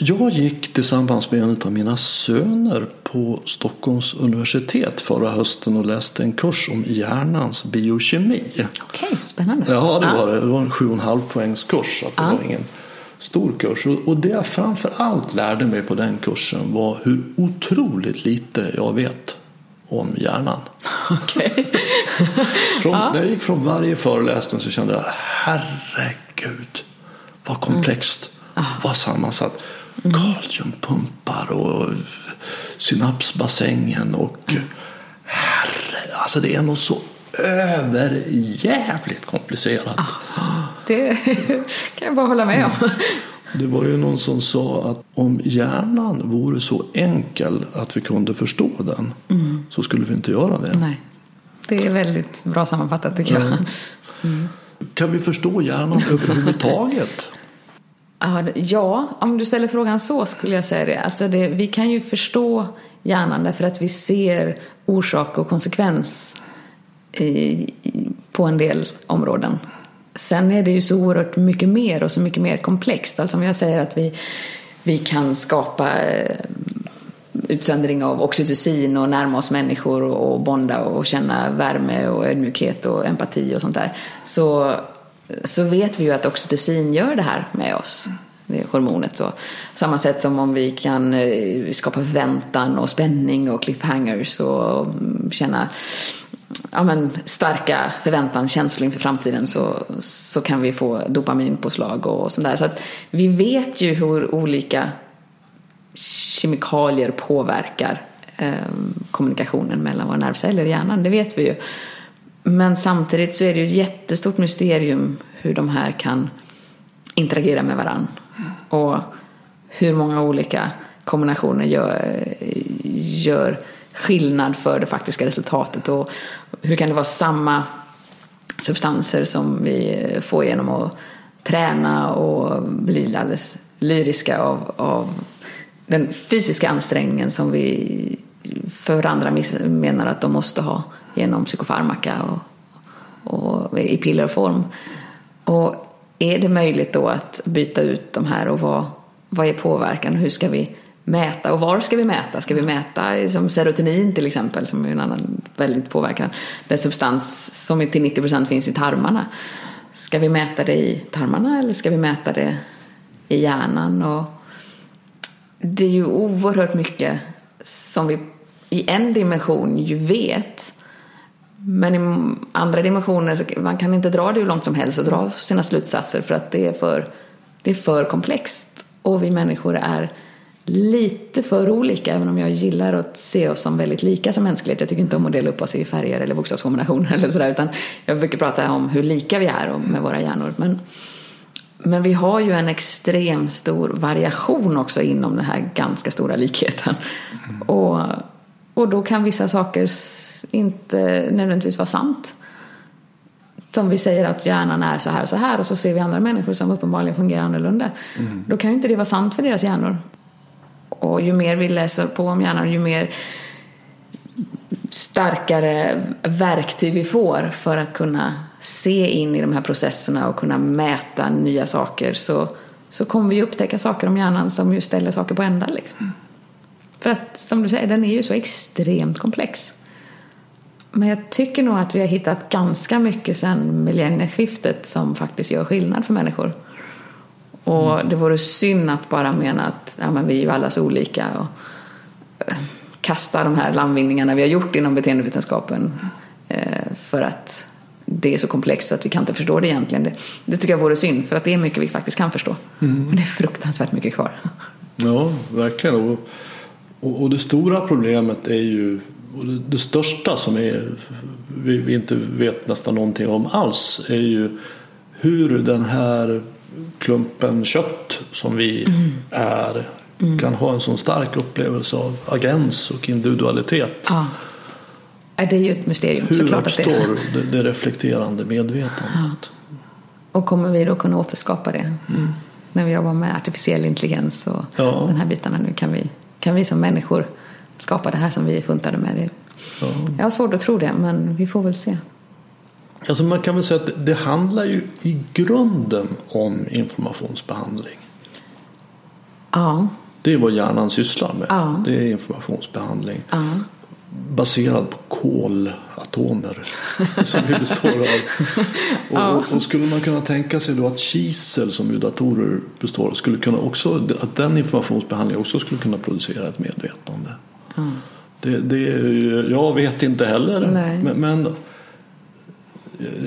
Speaker 1: Jag gick tillsammans med en av mina söner på Stockholms universitet förra hösten och läste en kurs om hjärnans biokemi.
Speaker 2: Okej, okay, spännande.
Speaker 1: Ja, det var det. Det var en sju och en halv poängs kurs. Så det var ingen stor kurs. Och det jag framför allt lärde mig på den kursen var hur otroligt lite jag vet om hjärnan.
Speaker 2: Okay.
Speaker 1: från, ja. När jag gick från varje föreläsning så kände jag herregud vad komplext. Mm. Vad sammansatt. Mm. Kaliumpumpar och synapsbassängen och mm. herre, alltså det är nog så överjävligt komplicerat.
Speaker 2: Ah, det kan jag bara hålla med om.
Speaker 1: Det var ju någon som sa att om hjärnan vore så enkel att vi kunde förstå den mm. så skulle vi inte göra det.
Speaker 2: Nej, det är väldigt bra sammanfattat tycker jag.
Speaker 1: Mm. Kan vi förstå hjärnan överhuvudtaget?
Speaker 2: Ja, om du ställer frågan så skulle jag säga det. Alltså det, vi kan ju förstå hjärnan därför att vi ser orsak och konsekvens i, på en del områden. Sen är det ju så oerhört mycket mer och så mycket mer komplext. Alltså om jag säger att vi, vi kan skapa eh, utsöndring av oxytocin och närma oss människor och bonda och känna värme och ödmjukhet och empati och sånt där. Så, så vet vi ju att oxytocin gör det här med oss. Det är hormonet. Så. Samma sätt som om vi kan eh, skapa förväntan och spänning och cliffhangers och mm, känna ja, men, starka förväntan, känslor inför framtiden så, så kan vi få dopaminpåslag och sånt där. Så att vi vet ju hur olika kemikalier påverkar eh, kommunikationen mellan våra nervceller i hjärnan. Det vet vi ju. Men samtidigt så är det ju ett jättestort mysterium hur de här kan interagera med varandra. Och hur många olika kombinationer gör, gör skillnad för det faktiska resultatet. Och hur kan det vara samma substanser som vi får genom att träna och bli alldeles lyriska av, av den fysiska ansträngningen som vi för andra menar att de måste ha genom psykofarmaka och, och i pillerform. Och är det möjligt då att byta ut de här och vad, vad är påverkan? Hur ska vi mäta och var ska vi mäta? Ska vi mäta som serotonin till exempel som är en annan väldigt påverkan. Den substans som till 90% finns i tarmarna. Ska vi mäta det i tarmarna eller ska vi mäta det i hjärnan? Och det är ju oerhört mycket som vi i en dimension ju vet. Men i andra dimensioner man kan inte dra det hur långt som helst och dra sina slutsatser för att det är för, det är för komplext. Och vi människor är lite för olika, även om jag gillar att se oss som väldigt lika som mänsklighet. Jag tycker inte om att dela upp oss i färger eller bokstavskombinationer eller sådär, utan jag brukar prata om hur lika vi är med våra hjärnor. Men, men vi har ju en extremt stor variation också inom den här ganska stora likheten. Mm. Och, och då kan vissa saker inte nödvändigtvis vara sant. Som vi säger att hjärnan är så här och så här och så ser vi andra människor som uppenbarligen fungerar annorlunda. Mm. Då kan ju inte det vara sant för deras hjärnor. Och ju mer vi läser på om hjärnan, ju mer starkare verktyg vi får för att kunna se in i de här processerna och kunna mäta nya saker så, så kommer vi upptäcka saker om hjärnan som ju ställer saker på ända. Liksom. För att som du säger, den är ju så extremt komplex. Men jag tycker nog att vi har hittat ganska mycket sedan millennieskiftet som faktiskt gör skillnad för människor. Och mm. det vore synd att bara mena att ja, men vi är ju alla så olika och eh, kasta de här landvinningarna vi har gjort inom beteendevetenskapen eh, för att det är så komplext att vi kan inte förstå det egentligen. Det, det tycker jag vore synd för att det är mycket vi faktiskt kan förstå. Mm. Men det är fruktansvärt mycket kvar.
Speaker 1: Ja, verkligen. Och, och, och det stora problemet är ju och det, det största som är, vi, vi inte vet nästan någonting om alls är ju hur den här klumpen kött som vi mm. är mm. kan ha en sån stark upplevelse av agens och individualitet.
Speaker 2: Ja. Det är ju ett mysterium
Speaker 1: Hur
Speaker 2: såklart.
Speaker 1: uppstår
Speaker 2: att
Speaker 1: det... Det, det reflekterande medvetandet? Ja.
Speaker 2: Och kommer vi då kunna återskapa det? Mm. När vi jobbar med artificiell intelligens och ja. den här bitarna nu kan vi, kan vi som människor skapa det här som vi är funtade med. Det. Ja. Jag har svårt att tro det men vi får väl se.
Speaker 1: Alltså man kan väl säga att det handlar ju i grunden om informationsbehandling.
Speaker 2: Ja.
Speaker 1: Det är vad hjärnan sysslar med.
Speaker 2: Ja.
Speaker 1: Det är informationsbehandling.
Speaker 2: Ja.
Speaker 1: Baserad på kolatomer som vi består av. Och, ja. och, skulle man kunna tänka sig då att kisel som ju datorer består av skulle kunna också, att den informationsbehandlingen också skulle kunna producera ett medvetande. Det, det, jag vet inte heller. Men, men,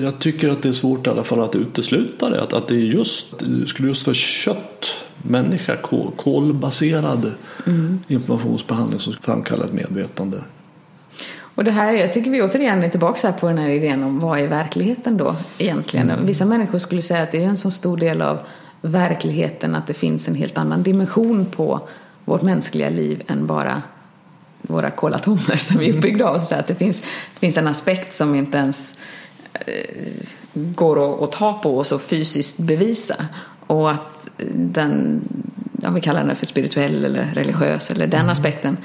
Speaker 1: jag tycker att det är svårt i alla fall att utesluta det. Att, att det är just, skulle just vara kött, människa, kol, kolbaserad mm. informationsbehandling som framkallar ett medvetande.
Speaker 2: Och det här, jag tycker vi återigen är tillbaka här på den här idén om vad är verkligheten då egentligen? Mm. Vissa människor skulle säga att det är en så stor del av verkligheten att det finns en helt annan dimension på vårt mänskliga liv än bara våra kolatomer som vi är uppbyggda av. Så att det, finns, det finns en aspekt som inte ens går att, ta på och så fysiskt bevisa. Och att den, om vi kallar den för spirituell eller religiös eller den mm. aspekten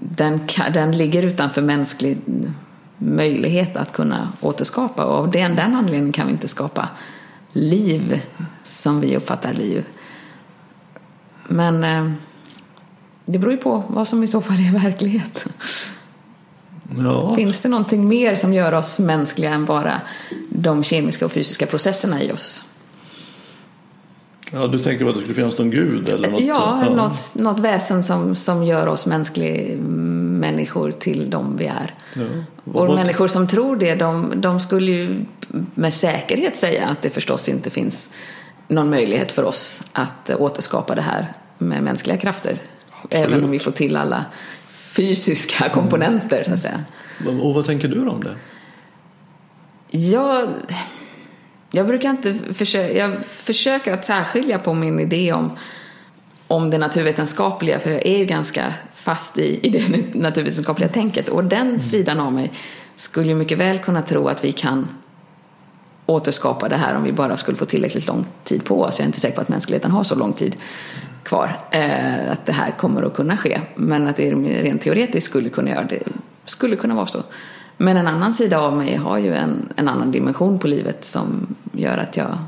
Speaker 2: den, den ligger utanför mänsklig möjlighet att kunna återskapa och av den, den anledningen kan vi inte skapa liv som vi uppfattar liv. Men eh, det beror ju på vad som i så fall är verklighet.
Speaker 1: Ja.
Speaker 2: Finns det någonting mer som gör oss mänskliga än bara de kemiska och fysiska processerna i oss?
Speaker 1: Ja, du tänker på att det skulle finnas någon gud? Eller något,
Speaker 2: ja, ja. Något, något väsen som, som gör oss mänskliga människor till de vi är. Ja. Och människor som tror det, de, de skulle ju med säkerhet säga att det förstås inte finns någon möjlighet för oss att återskapa det här med mänskliga krafter. Absolut. Även om vi får till alla fysiska komponenter, så att säga.
Speaker 1: Och vad tänker du om det?
Speaker 2: Jag jag brukar inte försöka, jag försöker att särskilja på min idé om, om det naturvetenskapliga, för jag är ju ganska fast i, i det naturvetenskapliga tänket. Och den mm. sidan av mig skulle ju mycket väl kunna tro att vi kan återskapa det här om vi bara skulle få tillräckligt lång tid på oss. Jag är inte säker på att mänskligheten har så lång tid kvar. Eh, att det här kommer att kunna ske. Men att det rent teoretiskt skulle kunna göra det, skulle kunna vara så. Men en annan sida av mig har ju en, en annan dimension på livet som gör att jag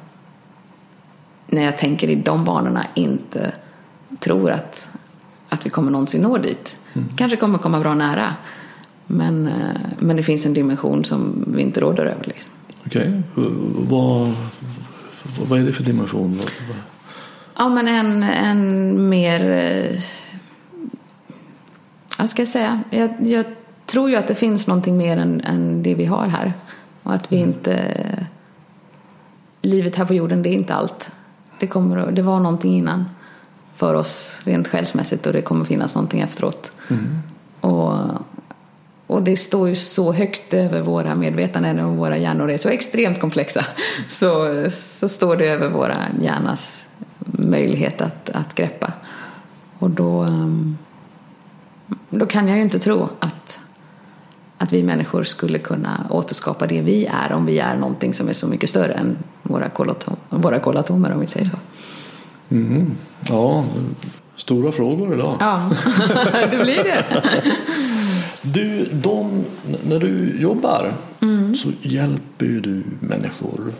Speaker 2: när jag tänker i de banorna inte tror att, att vi kommer någonsin nå dit. Mm. Kanske kommer komma bra nära. Men, eh, men det finns en dimension som vi inte råder över. Liksom.
Speaker 1: Okej, okay. vad, vad är det för dimension?
Speaker 2: Ja, men en, en mer... Eh, vad ska jag säga? Jag, jag tror ju att det finns någonting mer än, än det vi har här. Och att vi mm. inte... Livet här på jorden, det är inte allt. Det, kommer, det var någonting innan för oss rent själsmässigt och det kommer finnas någonting efteråt.
Speaker 1: Mm.
Speaker 2: Och, och det står ju så högt över våra medvetanden och våra hjärnor är så extremt komplexa. Så, så står det över våra hjärnas möjlighet att, att greppa. Och då, då kan jag ju inte tro att att vi människor skulle kunna återskapa det vi är om vi är någonting som är så mycket större än våra, kolatom våra kolatomer om vi säger så.
Speaker 1: Mm. Ja, stora frågor idag.
Speaker 2: Ja, det blir det.
Speaker 1: Du, de, när du jobbar mm. så hjälper ju du människor.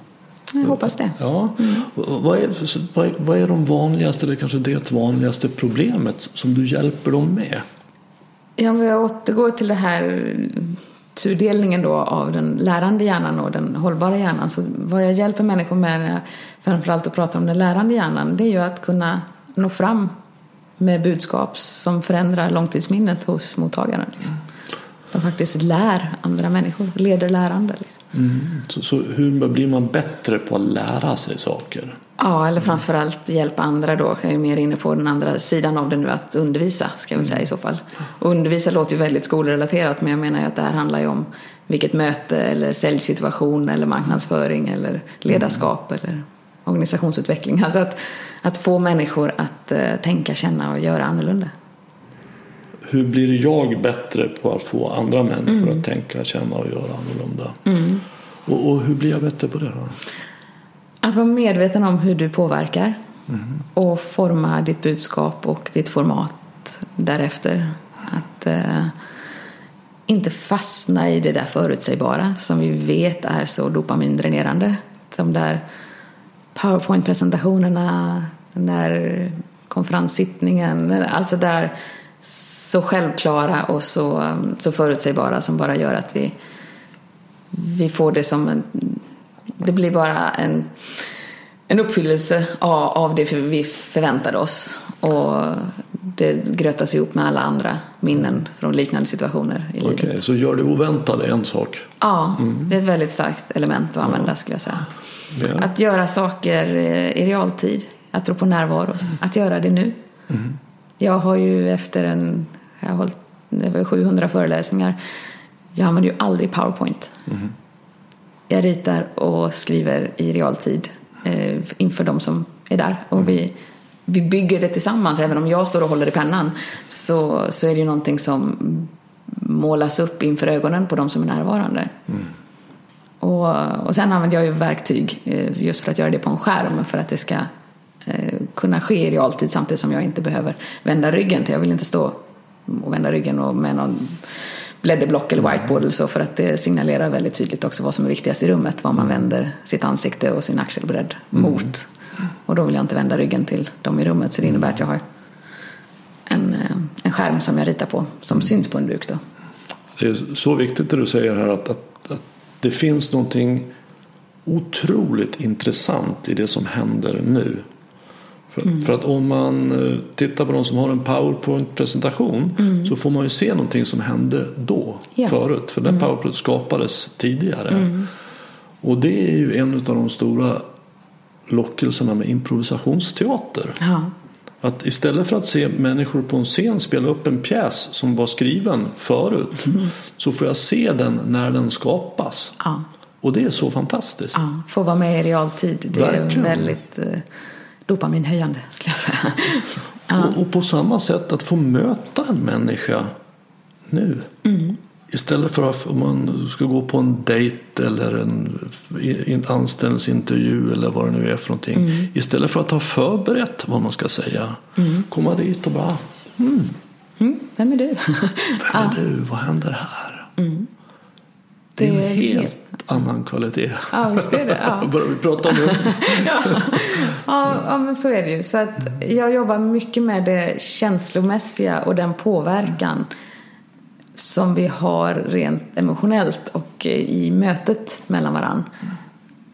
Speaker 2: Jag hoppas det.
Speaker 1: Ja. Mm. Vad, är, vad, är, de vanligaste, eller kanske det vanligaste problemet som du hjälper dem med?
Speaker 2: Ja, om jag återgår till det här tudelningen då av den lärande hjärnan och den hållbara hjärnan. Så vad jag hjälper människor med, framförallt att prata om den lärande hjärnan, det är ju att kunna nå fram med budskap som förändrar långtidsminnet hos mottagaren. Liksom. De faktiskt lär andra människor, leder lärande. Liksom.
Speaker 1: Mm. Så, så, hur blir man bättre på att lära sig saker?
Speaker 2: Ja, eller framförallt hjälpa andra då. Jag är mer inne på den andra sidan av det nu, att undervisa ska väl säga i så fall. Och undervisa låter ju väldigt skolrelaterat, men jag menar ju att det här handlar ju om vilket möte eller säljsituation eller marknadsföring eller ledarskap mm. eller organisationsutveckling. Alltså att, att få människor att uh, tänka, känna och göra annorlunda.
Speaker 1: Hur blir jag bättre på att få andra människor mm. att tänka, känna och göra annorlunda? Mm. Och, och, hur blir jag bättre på det då?
Speaker 2: Att vara medveten om hur du påverkar mm. och forma ditt budskap och ditt format därefter. Att uh, inte fastna i det där förutsägbara som vi vet är så dopamindränerande. De där powerpoint-presentationerna, den där konferenssittningen, alltså där så självklara och så, så förutsägbara som bara gör att vi, vi får det som en, det blir bara en, en uppfyllelse av, av det vi förväntade oss. Och det grötas ihop med alla andra minnen från liknande situationer i
Speaker 1: okay, livet. Så gör det oväntade en sak?
Speaker 2: Ja, mm. det är ett väldigt starkt element att använda ja. skulle jag säga. Ja. Att göra saker i realtid, apropå närvaro, att göra det nu. Mm. Jag har ju efter en, jag har hållit över 700 föreläsningar, jag använder ju aldrig powerpoint. Mm. Jag ritar och skriver i realtid eh, inför de som är där. Och mm. vi vi bygger det tillsammans. Även om jag står och håller i pennan så, så är det ju någonting som målas upp inför ögonen på de som är närvarande. Mm. Och, och sen använder jag ju verktyg eh, just för att göra det på en skärm för att det ska kunna ske i realtid samtidigt som jag inte behöver vända ryggen till. Jag vill inte stå och vända ryggen och med någon blädderblock eller whiteboard eller så för att det signalerar väldigt tydligt också vad som är viktigast i rummet. Vad man mm. vänder sitt ansikte och sin axelbredd mm. mot. Och då vill jag inte vända ryggen till dem i rummet. Så det innebär att jag har en, eh, en skärm som jag ritar på som mm. syns på en duk. Då.
Speaker 1: Det är så viktigt det du säger här att, att, att det finns någonting otroligt intressant i det som händer nu. För, mm. för, att om man eh, tittar på de som har en powerpoint-presentation mm. så får man ju se någonting som hände då, ja. förut. För den mm. powerpoint skapades tidigare. Mm. Och det är ju en av de stora lockelserna med improvisationsteater. Ja. Att istället för att se människor på en scen spela upp en pjäs som var skriven förut mm. så får jag se den när den skapas. Ja. Och det är så fantastiskt.
Speaker 2: Ja, få vara med i realtid. Det Verkligen. är väldigt eh, dopaminhöjande skulle jag säga.
Speaker 1: Ja. Och, och, på samma sätt att få möta en människa nu. Mm. Istället för att om man ska gå på en dejt eller en anställningsintervju eller vad det nu är för någonting. Mm. Istället för att ha förberett vad man ska säga. Mm. Komma dit och bara mm.
Speaker 2: Mm. Vem är du?
Speaker 1: Vem är du? Vad händer här? Mm. Det är en helt annan kvalitet.
Speaker 2: Ja, visst är det. Ja.
Speaker 1: Börjar vi prata om det?
Speaker 2: ja. ja, ja, men så är det ju. Så att jag jobbar mycket med det känslomässiga och den påverkan som vi har rent emotionellt och i mötet mellan varandra.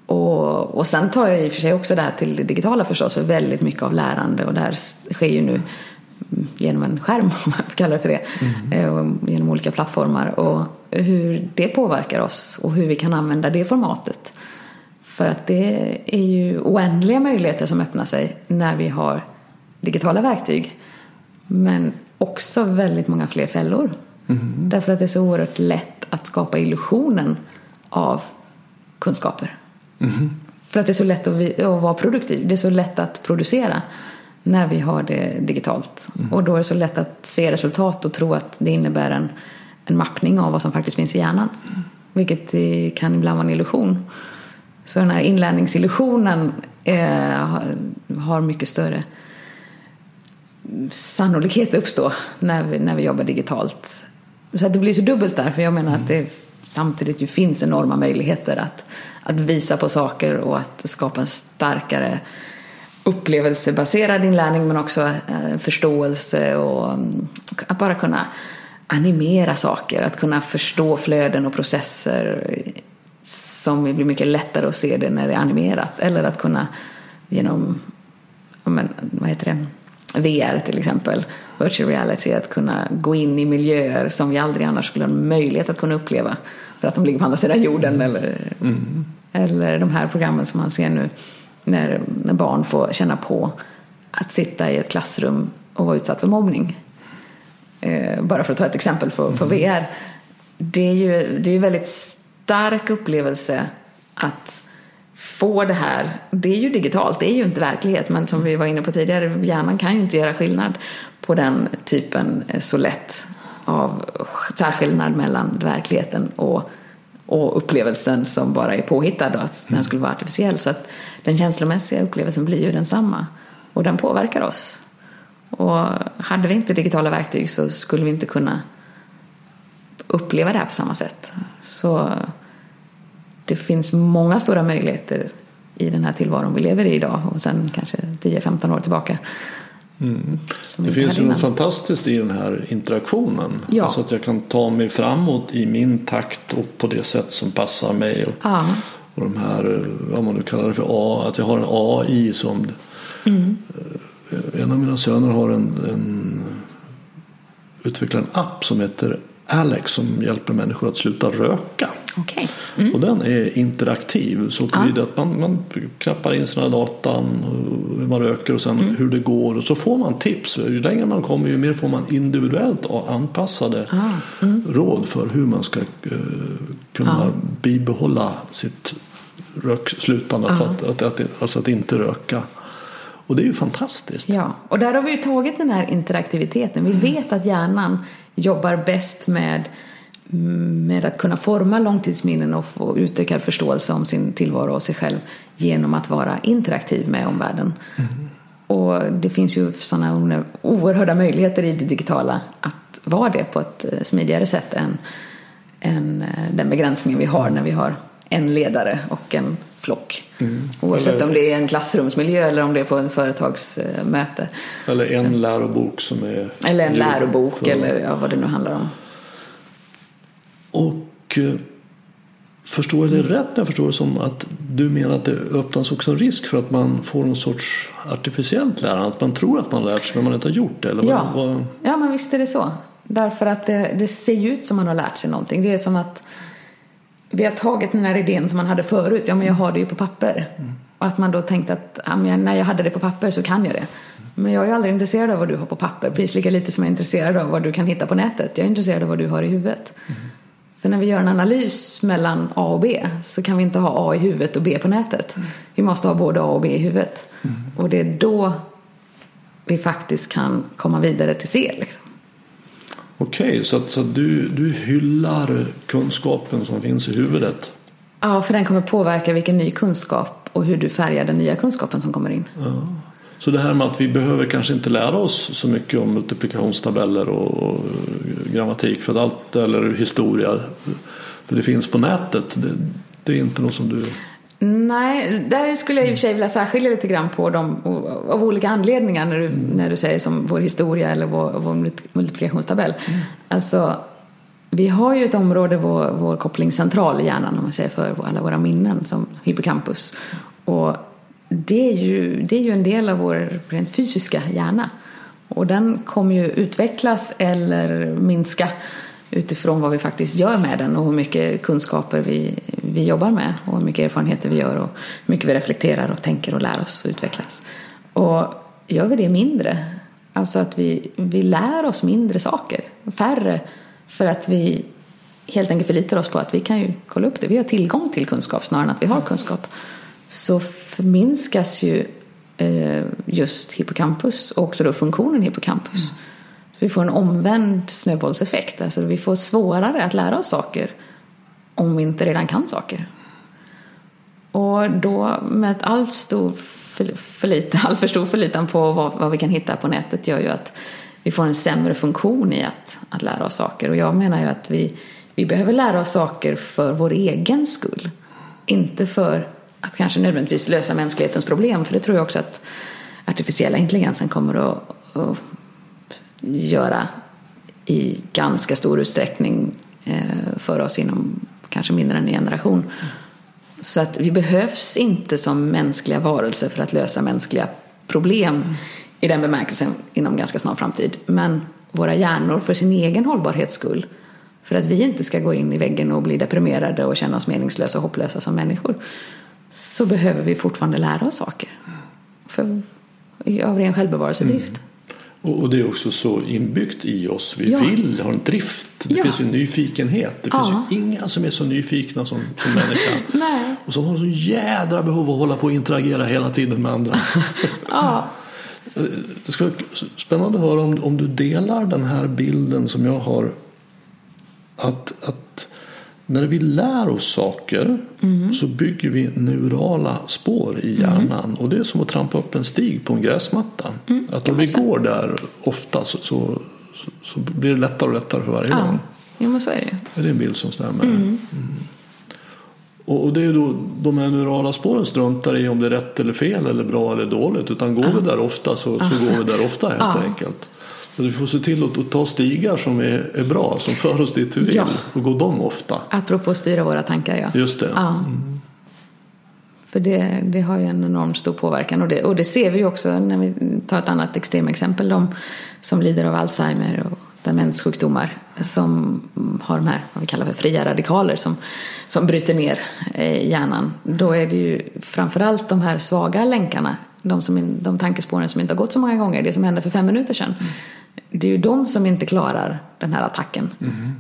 Speaker 2: Och, och sen tar jag i och för sig också det här till det digitala förstås, för väldigt mycket av lärande och det här sker ju nu genom en skärm, om man får kalla det för det, mm. genom olika plattformar och hur det påverkar oss och hur vi kan använda det formatet. För att det är ju oändliga möjligheter som öppnar sig när vi har digitala verktyg. Men också väldigt många fler fällor Mm. Därför att det är så oerhört lätt att skapa illusionen av kunskaper. Mm. För att det är så lätt att, att, vara produktiv. Det är så lätt att producera när vi har det digitalt. Mm. Och då är det så lätt att se resultat och tro att det innebär en, en mappning av vad som faktiskt finns i hjärnan. Vilket kan ibland vara en illusion. Så den här inlärningsillusionen är, har mycket större sannolikhet att uppstå när vi, när vi jobbar digitalt så att det blir så dubbelt där, för jag menar att det samtidigt ju finns enorma möjligheter att, att visa på saker och att skapa en starkare upplevelsebaserad inlärning men också eh, förståelse och mm, att bara kunna animera saker, att kunna förstå flöden och processer som blir mycket lättare att se det när det är animerat eller att kunna genom, men, vad heter det, VR till exempel, virtual reality, att kunna gå in i miljöer som vi aldrig annars skulle ha möjlighet att kunna uppleva för att de ligger på andra sidan jorden mm. eller, mm. eller de här programmen som man ser nu när, när barn får känna på att sitta i ett klassrum och vara utsatt för mobbning. Eh, bara för att ta ett exempel på, på mm. VR. Det är ju det är en väldigt stark upplevelse att få det här, det är ju digitalt, det är ju inte verklighet, men som vi var inne på tidigare, hjärnan kan ju inte göra skillnad på den typen eh, så lätt av särskillnad mellan verkligheten och, och upplevelsen som bara är påhittad och att den skulle vara artificiell. Så att den känslomässiga upplevelsen blir ju densamma och den påverkar oss. Och hade vi inte digitala verktyg så skulle vi inte kunna uppleva det här på samma sätt. Så det finns många stora möjligheter i den här tillvaron vi lever i idag och sen kanske 10-15 år tillbaka.
Speaker 1: Mm. Det finns ju något fantastiskt i den här interaktionen. Ja. Alltså att jag kan ta mig framåt i min takt och på det sätt som passar mig. Och, ja. och de här, vad man nu kallar det för, A, att jag har en AI som mm. En av mina söner har en, en utvecklar en app som heter Alex som hjälper människor att sluta röka.
Speaker 2: Okay. Mm.
Speaker 1: Och den är interaktiv så tillvida att man, man knappar in sina datan, hur man röker och sen mm. hur det går och så får man tips. Ju längre man kommer ju mer får man individuellt anpassade ah. mm. råd för hur man ska uh, kunna ah. bibehålla sitt rökslutande, ah. att, att, att, alltså att inte röka. Och det är ju fantastiskt.
Speaker 2: Ja, och där har vi ju tagit den här interaktiviteten. Vi mm. vet att hjärnan jobbar bäst med, med att kunna forma långtidsminnen och få utökad förståelse om sin tillvaro och sig själv genom att vara interaktiv med omvärlden. Mm. Och det finns ju sådana oerhörda möjligheter i det digitala att vara det på ett eh, smidigare sätt än, än eh, den begränsningen vi har när vi har en ledare och en flock. Mm. Oavsett eller, om det är en klassrumsmiljö eller om det är på en företagsmöte.
Speaker 1: Eller en lärobok som är...
Speaker 2: Eller en lärobok för... eller ja, vad det nu handlar om.
Speaker 1: Och eh, förstår jag det rätt när jag förstår det som att du menar att det öppnas också en risk för att man får en sorts artificiellt lärande? Att man tror att man lärt sig men man inte har gjort det? Eller
Speaker 2: ja. Vad... ja, men visst är det så. Därför att det, det ser ut som man har lärt sig någonting. Det är som att vi har tagit den här idén som man hade förut, ja men jag har det ju på papper. Mm. Och att man då tänkte att ja, men när jag hade det på papper så kan jag det. Men jag är aldrig intresserad av vad du har på papper, precis lika lite som jag är intresserad av vad du kan hitta på nätet. Jag är intresserad av vad du har i huvudet. Mm. För när vi gör en analys mellan A och B så kan vi inte ha A i huvudet och B på nätet. Mm. Vi måste ha både A och B i huvudet. Mm. Och det är då vi faktiskt kan komma vidare till C. Liksom.
Speaker 1: Okej, okay, så, så du, du hyllar kunskapen som finns i huvudet?
Speaker 2: Ja, för den kommer påverka vilken ny kunskap och hur du färgar den nya kunskapen som kommer in. Ja.
Speaker 1: Så det här med att vi behöver kanske inte lära oss så mycket om multiplikationstabeller och grammatik för att allt, eller historia, för det finns på nätet. Det, det är inte något som du
Speaker 2: Nej, där skulle jag i och för sig vilja särskilja lite grann på dem av olika anledningar när du, när du säger som vår historia eller vår, vår multiplikationstabell. Mm. Alltså, vi har ju ett område, vår, vår kopplingscentral i hjärnan om man säger för alla våra minnen som hippocampus. Och det är ju, det är ju en del av vår rent fysiska hjärna. Och den kommer ju utvecklas eller minska utifrån vad vi faktiskt gör med den och hur mycket kunskaper vi, vi jobbar med och hur mycket erfarenheter vi gör och hur mycket vi reflekterar och tänker och lär oss och utvecklas. Och gör vi det mindre, alltså att vi, vi lär oss mindre saker, färre, för att vi helt enkelt förlitar oss på att vi kan ju kolla upp det. Vi har tillgång till kunskap snarare än att vi har kunskap. Så förminskas ju eh, just hippocampus och också då funktionen hippocampus. Mm. Vi får en omvänd snöbollseffekt. Alltså vi får svårare att lära oss saker om vi inte redan kan saker. Och då med ett allt stor förlitan, all för stor förlitan på vad, vad, vi kan hitta på nätet gör ju att vi får en sämre funktion i att, att lära oss saker. Och jag menar ju att vi, vi behöver lära oss saker för vår egen skull. Inte för att kanske nödvändigtvis lösa mänsklighetens problem. För det tror jag också att artificiella intelligensen kommer att, att göra i ganska stor utsträckning eh, för oss inom kanske mindre än en generation. Så att vi behövs inte som mänskliga varelser för att lösa mänskliga problem mm. i den bemärkelsen inom ganska snar framtid. Men våra hjärnor för sin egen hållbarhets skull. För att vi inte ska gå in i väggen och bli deprimerade och känna oss meningslösa och hopplösa som människor. Så behöver vi fortfarande lära oss saker. För, av ren självbevarelsedrift. Mm.
Speaker 1: Och det är också så inbyggt i oss. Vi ja. vill ha en drift. Det ja. finns en nyfikenhet. Det finns ja. ju inga som är så nyfikna som, som människan. Och så har så jädra behov av att hålla på och interagera hela tiden med andra.
Speaker 2: Ja,
Speaker 1: Det ska vara spännande att höra om, om du delar den här bilden som jag har. Att, att när vi lär oss saker så bygger vi neurala spår i hjärnan. Och det är som att trampa upp en stig på en gräsmatta. att om vi går där ofta så, så, så, blir det lättare och lättare för varje
Speaker 2: ja.
Speaker 1: gång.
Speaker 2: Jo, men så är det ju.
Speaker 1: Är det en bild som stämmer? Mm. Och, och det är då de här neurala spåren struntar i om det är rätt eller fel eller bra eller dåligt. Utan går vi där ofta så, så går vi där ofta helt
Speaker 2: Ja.
Speaker 1: enkelt. Så vi får se till att, ta stigar som är, är bra, som för oss dit vi vill.
Speaker 2: Ja.
Speaker 1: Och gå dem ofta.
Speaker 2: Apropå att styra våra tankar, ja.
Speaker 1: Just det.
Speaker 2: Ja. För det, det har ju en enormt stor påverkan. Och det, och det ser vi ju också när vi tar ett annat extremexempel. De som lider av Alzheimer och demenssjukdomar. Som har de här, vad vi kallar för fria radikaler som, som bryter ner hjärnan. Då är det ju framförallt de här svaga länkarna. De, som, de tankespåren som inte har gått så många gånger. Det som hände för fem minuter sedan. Det är ju de som inte klarar den här attacken.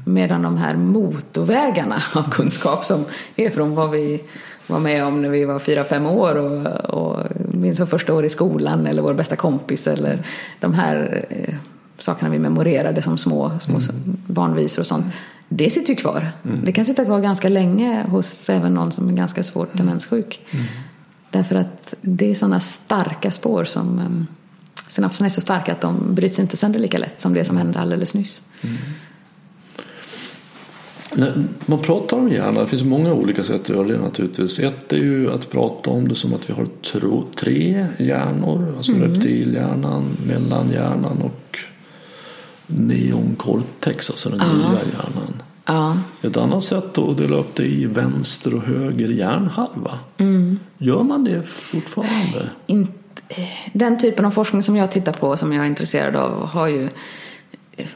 Speaker 2: Medan de här motorvägarna av kunskap som är från vad vi var med om när vi var fyra, fem år och, och minns vår första år i skolan eller vår bästa kompis eller de här eh, sakerna vi memorerade som små, små barnvisor och sånt. Det sitter ju kvar. Det kan sitta kvar ganska länge hos även någon som är ganska svårt demenssjuk. Därför att det är sådana starka spår som um, synapserna är så starka att de bryts inte sönder lika lätt som det som hände alldeles nyss.
Speaker 1: När man pratar om hjärnan, det finns många olika sätt att göra det naturligtvis. Ett är ju att prata om det som att vi har tro, tre hjärnor. Alltså reptilhjärnan, mellanhjärnan och neoncortex, alltså den nya hjärnan.
Speaker 2: Ja,
Speaker 1: Ett annat sätt att dela upp det i vänster och höger hjärnhalva. Gör man det fortfarande?
Speaker 2: inte, den typen av forskning som jag tittar på som jag är intresserad av har ju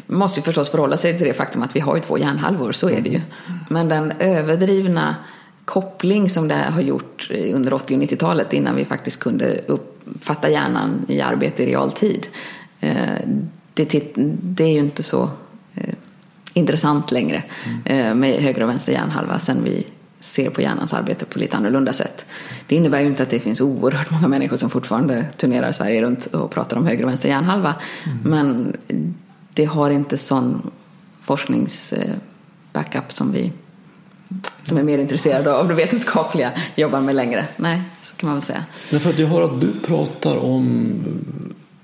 Speaker 2: måste ju förstås förhålla sig till det faktum att vi har ju två hjärnhalvor, så är det ju. Men den överdrivna koppling som det har gjort under 80 och 90-talet innan vi faktiskt kunde uppfatta hjärnan i arbete i realtid. eh, Det, är ju inte så eh, intressant längre eh, med höger och vänster hjärnhalva sen vi ser på hjärnans arbete på lite annorlunda sätt. Det innebär ju inte att det finns oerhört många människor som fortfarande turnerar Sverige runt och pratar om höger och vänster hjärnhalva. Men det har inte sån forsknings-backup som vi som är mer intresserade av det vetenskapliga jobbar med längre. Nej, så kan man väl säga.
Speaker 1: Därför att jag hör att du pratar om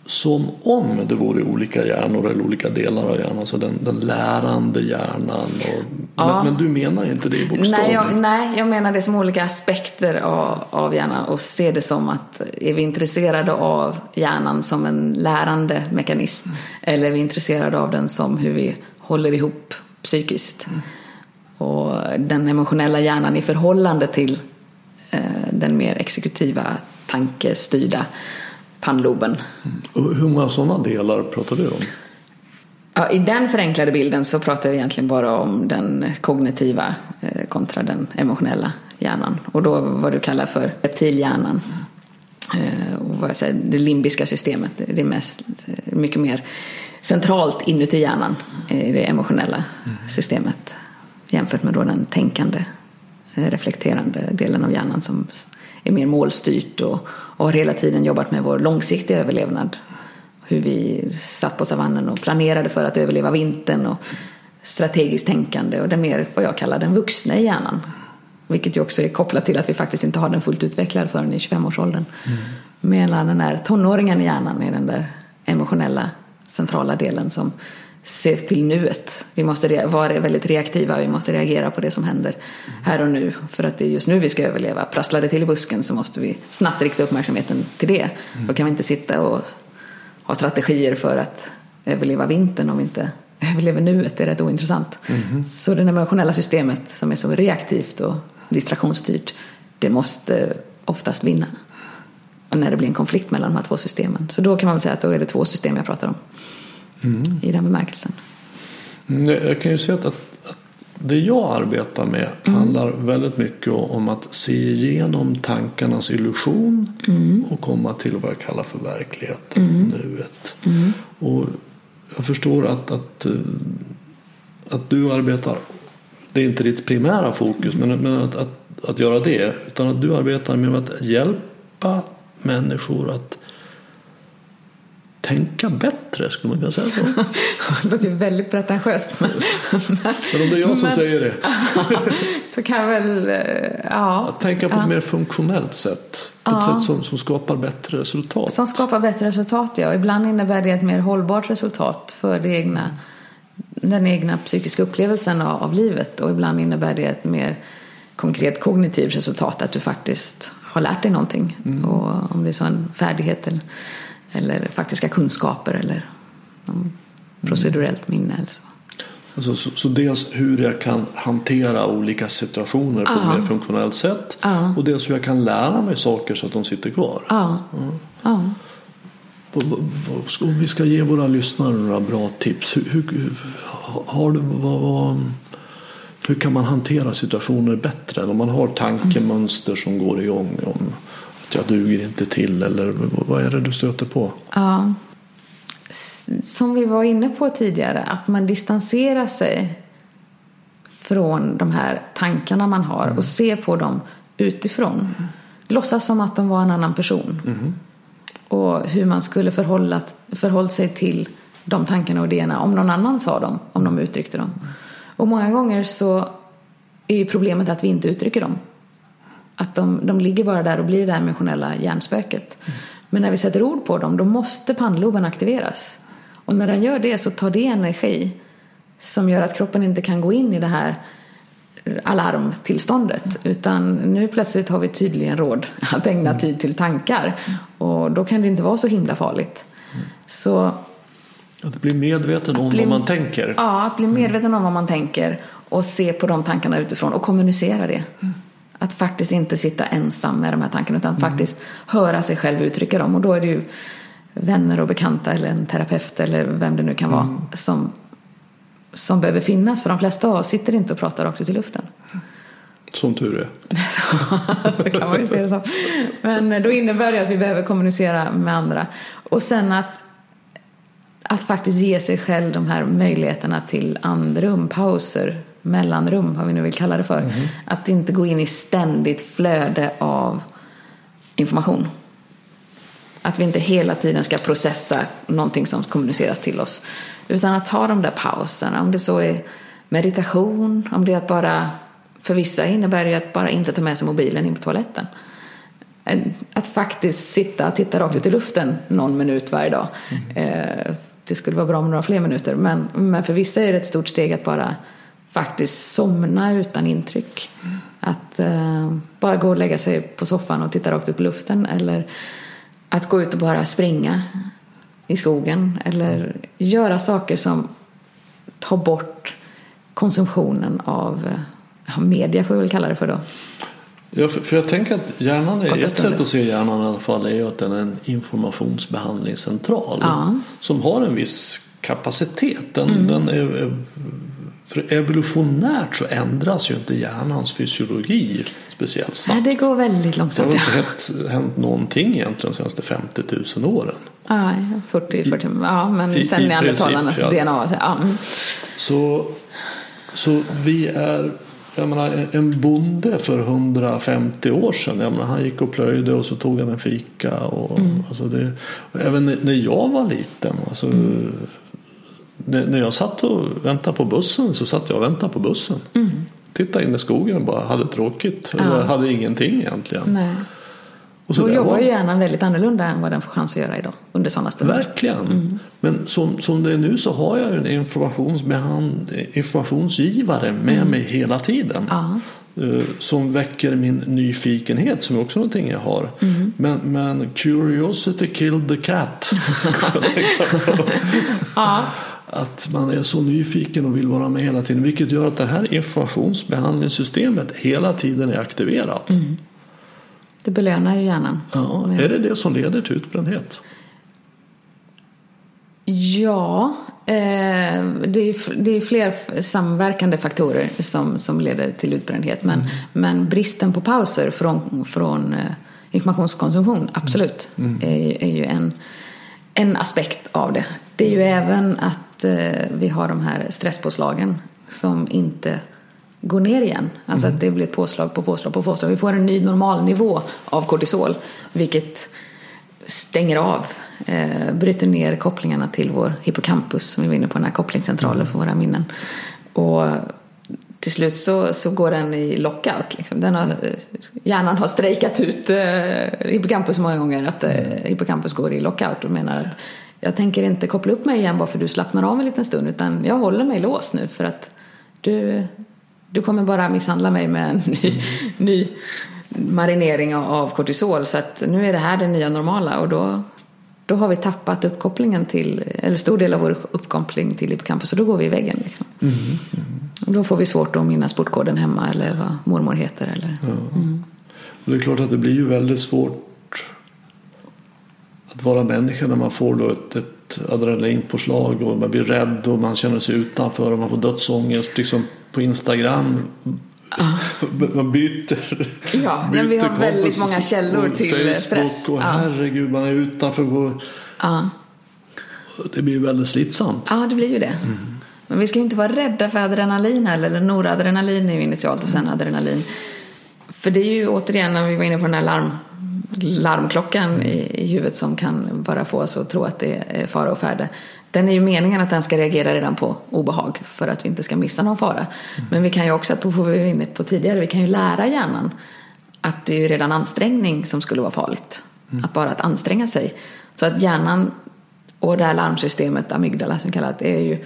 Speaker 1: som om det vore olika hjärnor eller olika delar av hjärnan. Så den, den lärande hjärnan. Och,
Speaker 2: Ja.
Speaker 1: men, men du menar inte det i bokstavligt?
Speaker 2: Nej jag, nej, jag menar det som olika aspekter av, av hjärnan och ser det som att är vi intresserade av hjärnan som en lärande mekanism eller är vi intresserade av den som hur vi håller ihop psykiskt. Och den emotionella hjärnan i förhållande till eh, den mer exekutiva tankestyrda pannloben.
Speaker 1: Och hur många sådana delar pratar du om?
Speaker 2: Ja, I den förenklade bilden så pratar jag egentligen bara om den kognitiva eh, kontra den emotionella hjärnan. Och då vad du kallar för reptilhjärnan. Eh, och vad jag säger, det limbiska systemet. Det är mest, eh, mycket mer centralt inuti hjärnan. I det emotionella systemet. Jämfört med då den tänkande, reflekterande delen av hjärnan som är mer målstyrt och, och har hela tiden jobbat med vår långsiktiga överlevnad hur vi satt på savannen och planerade för att överleva vintern och strategiskt tänkande och det mer vad jag kallar den vuxna i hjärnan. Vilket ju också är kopplat till att vi faktiskt inte har den fullt utvecklad förrän i 25-årsåldern. Medan den där tonåringen i hjärnan är den där emotionella centrala delen som ser till nuet. Vi måste vara väldigt reaktiva, vi måste reagera på det som händer här och nu. För att det är just nu vi ska överleva. Prasslar det till i busken så måste vi snabbt rikta uppmärksamheten till det. Då kan vi inte sitta och ha strategier för att överleva vintern om vi inte överlever nuet. Det är rätt ointressant. Så det emotionella systemet som är så reaktivt och distraktionsstyrt, det måste oftast vinna. Och när det blir en konflikt mellan de här två systemen. Så då kan man säga att då är det två system jag pratar om. I den bemärkelsen.
Speaker 1: Mm, Jag kan ju säga att, att, att det jag arbetar med handlar väldigt mycket om att se igenom tankarnas illusion och komma till vad jag kallar för verkligheten, nuet. Och jag förstår att, att, eh, att du arbetar, det är inte ditt primära fokus, men, men att, att att göra det. Utan att du arbetar med att hjälpa människor att tänka bättre, skulle man kunna säga så?
Speaker 2: det låter ju väldigt pretentiöst. Men,
Speaker 1: men om det är jag som men, säger det.
Speaker 2: så kan väl, eh, ja.
Speaker 1: Att tänka på ja. ett mer funktionellt sätt. På ett sätt som, som skapar bättre resultat.
Speaker 2: Som skapar bättre resultat, ja. Ibland innebär det ett mer hållbart resultat för det egna, den egna psykiska upplevelsen av, av livet. Och ibland innebär det ett mer konkret kognitivt resultat. Att du faktiskt har lärt dig någonting. Mm. Och om det är så en färdighet eller eller faktiska kunskaper eller procedurellt minne. Eller så.
Speaker 1: Alltså, så, så, dels hur jag kan hantera olika situationer på ett mer funktionellt sätt
Speaker 2: ja.
Speaker 1: och dels hur jag kan lära mig saker så att de sitter kvar.
Speaker 2: Ja. Ja.
Speaker 1: Om vi ska ge våra lyssnare några bra tips. Hur, hur, har du, vad, vad, hur kan man hantera situationer bättre? Om man har tankemönster som går igång om jag duger inte till eller vad är det du stöter på?
Speaker 2: Ja. Som vi var inne på tidigare, att man distanserar sig från de här tankarna man har mm. och ser på dem utifrån. Mm. Låtsas som att de var en annan person.
Speaker 1: Mm.
Speaker 2: Och hur man skulle förhålla, förhållit sig till de tankarna och idéerna om någon annan sa dem, om de uttryckte dem. Och många gånger så är ju problemet att vi inte uttrycker dem. Att de, de ligger bara där och blir det emotionella hjärnspöket. Mm. Men när vi sätter ord på dem då måste pannloben aktiveras. Och när den gör det så tar det energi som gör att kroppen inte kan gå in i det här alarmtillståndet. Mm. Utan nu plötsligt har vi tydligen råd att ägna mm. tid till tankar. Och då kan det inte vara så himla farligt. Mm. Så
Speaker 1: att bli medveten om bli, vad man tänker.
Speaker 2: Ja, att bli medveten om vad man tänker och se på de tankarna utifrån och kommunicera det. Att faktiskt inte sitta ensam med de här tankarna utan mm. faktiskt höra sig själv uttrycka dem. Och då är det ju vänner och bekanta eller en terapeut eller vem det nu kan vara mm. som, som behöver finnas. För de flesta av oss sitter inte och pratar rakt ut i luften.
Speaker 1: Som tur är.
Speaker 2: det kan man ju se det som. Men då innebär det att vi behöver kommunicera med andra. Och sen att, att faktiskt ge sig själv de här möjligheterna till andrum, pauser, mellanrum, vad vi nu vill kalla det för. Mm. Att inte gå in i ständigt flöde av information. Att vi inte hela tiden ska processa någonting som kommuniceras till oss. Utan att ta de där pauserna, om det så är meditation, om det är att bara, för vissa innebär det att bara inte ta med sig mobilen in på toaletten. Att faktiskt sitta och titta rakt ut i luften någon minut varje dag. Mm. Det skulle vara bra med några fler minuter, men, men för vissa är det ett stort steg att bara faktiskt somna utan intryck. Att uh, bara gå och lägga sig på soffan och titta rakt ut på luften eller att gå ut och bara springa i skogen eller göra saker som tar bort konsumtionen av ja, media får vi väl kalla det för då.
Speaker 1: Ja, för, för jag tänker att hjärnan är, ett sätt att se hjärnan i alla fall är att den är en informationsbehandlingscentral
Speaker 2: ja.
Speaker 1: som har en viss kapacitet. Den, mm. den är, är för evolutionärt så ändras ju inte hjärnans fysiologi speciellt snabbt.
Speaker 2: Nej, det går väldigt långsamt.
Speaker 1: Det har inte hänt, någonting egentligen de senaste 50 000 åren.
Speaker 2: Ja, 40, 40 ja men I, sen neandertalarnas ja. DNA. Ja. Mm.
Speaker 1: Så, så vi är jag menar, en bonde för 150 år sedan, jag menar, han gick och plöjde och så tog han en fika. Och, mm. alltså det, och även när jag var liten, alltså, mm när jag satt och väntade på bussen så satt jag och väntade på bussen.
Speaker 2: Mm.
Speaker 1: Tittade in i skogen och bara hade tråkigt. Ja. Eller hade ingenting egentligen.
Speaker 2: Nej. Och så Då jobbar var... ju hjärnan väldigt annorlunda än vad den får chans att göra idag under sådana stunder.
Speaker 1: Verkligen. Mm. Men som, som det är nu så har jag en informationsgivare med mm. mig hela tiden.
Speaker 2: Ja.
Speaker 1: Eh, som väcker min nyfikenhet som är också någonting jag har.
Speaker 2: Mm.
Speaker 1: Men, men curiosity killed the cat.
Speaker 2: ja
Speaker 1: att man är så nyfiken och vill vara med hela tiden. Vilket gör att det här informationsbehandlingssystemet hela tiden är aktiverat.
Speaker 2: Mm. Det belönar ju hjärnan.
Speaker 1: Ja, är det det som leder till utbrändhet?
Speaker 2: Ja, eh, det, är, det är fler samverkande faktorer som, som leder till utbrändhet. Men, mm. men bristen på pauser från, från eh, informationskonsumtion, absolut, mm. mm. är, är ju en, en aspekt av det. Det är ju även att eh, vi har de här stresspåslagen som inte går ner igen. Alltså mm. att det blir ett påslag på påslag på påslag. Vi får en ny normalnivå av kortisol vilket stänger av, eh, bryter ner kopplingarna till vår hippocampus som vi var inne på, den här kopplingscentralen för våra minnen. Och till slut så, så går den i lockout. Liksom. Den har, hjärnan har strejkat ut eh, hippocampus så många gånger att eh, hippocampus går i lockout och menar att jag tänker inte koppla upp mig igen bara för du slappnar av en liten stund utan jag håller mig låst nu för att du, du kommer bara misshandla mig med en ny, ny marinering av kortisol så att nu är det här det nya normala och då, då har vi tappat uppkopplingen till, eller stor del av vår uppkoppling till hippocampus och då går vi i väggen. Liksom. Mm. Mm. Och då får vi svårt att minnas portkoden hemma eller vad mormor heter. Eller, ja. mm.
Speaker 1: och det är klart att det blir ju väldigt svårt att vara människa när man får då ett, ett adrenalinpåslag och man blir rädd och man känner sig utanför och man får dödsångest. Liksom på Instagram Ah. Man byter.
Speaker 2: Ja, byter vi har väldigt många källor till Facebook stress.
Speaker 1: Och herregud, man är utanför.
Speaker 2: Ah.
Speaker 1: Det blir väldigt slitsamt.
Speaker 2: Ja, det blir ju det. Mm. Men vi ska ju inte vara rädda för adrenalin heller. Eller noradrenalin är ju initialt och sen adrenalin. För det är ju återigen när vi var inne på den här larm, larmklockan i, i huvudet som kan bara få oss att tro att det är fara och färde. Den är ju meningen att den ska reagera redan på obehag för att vi inte ska missa någon fara. Mm. Men vi kan ju också, på vad vi var inne på tidigare, vi kan ju lära hjärnan att det är ju redan ansträngning som skulle vara farligt. Mm. Att bara att anstränga sig. Så att hjärnan och det här larmsystemet, amygdala som vi kallar det, är ju,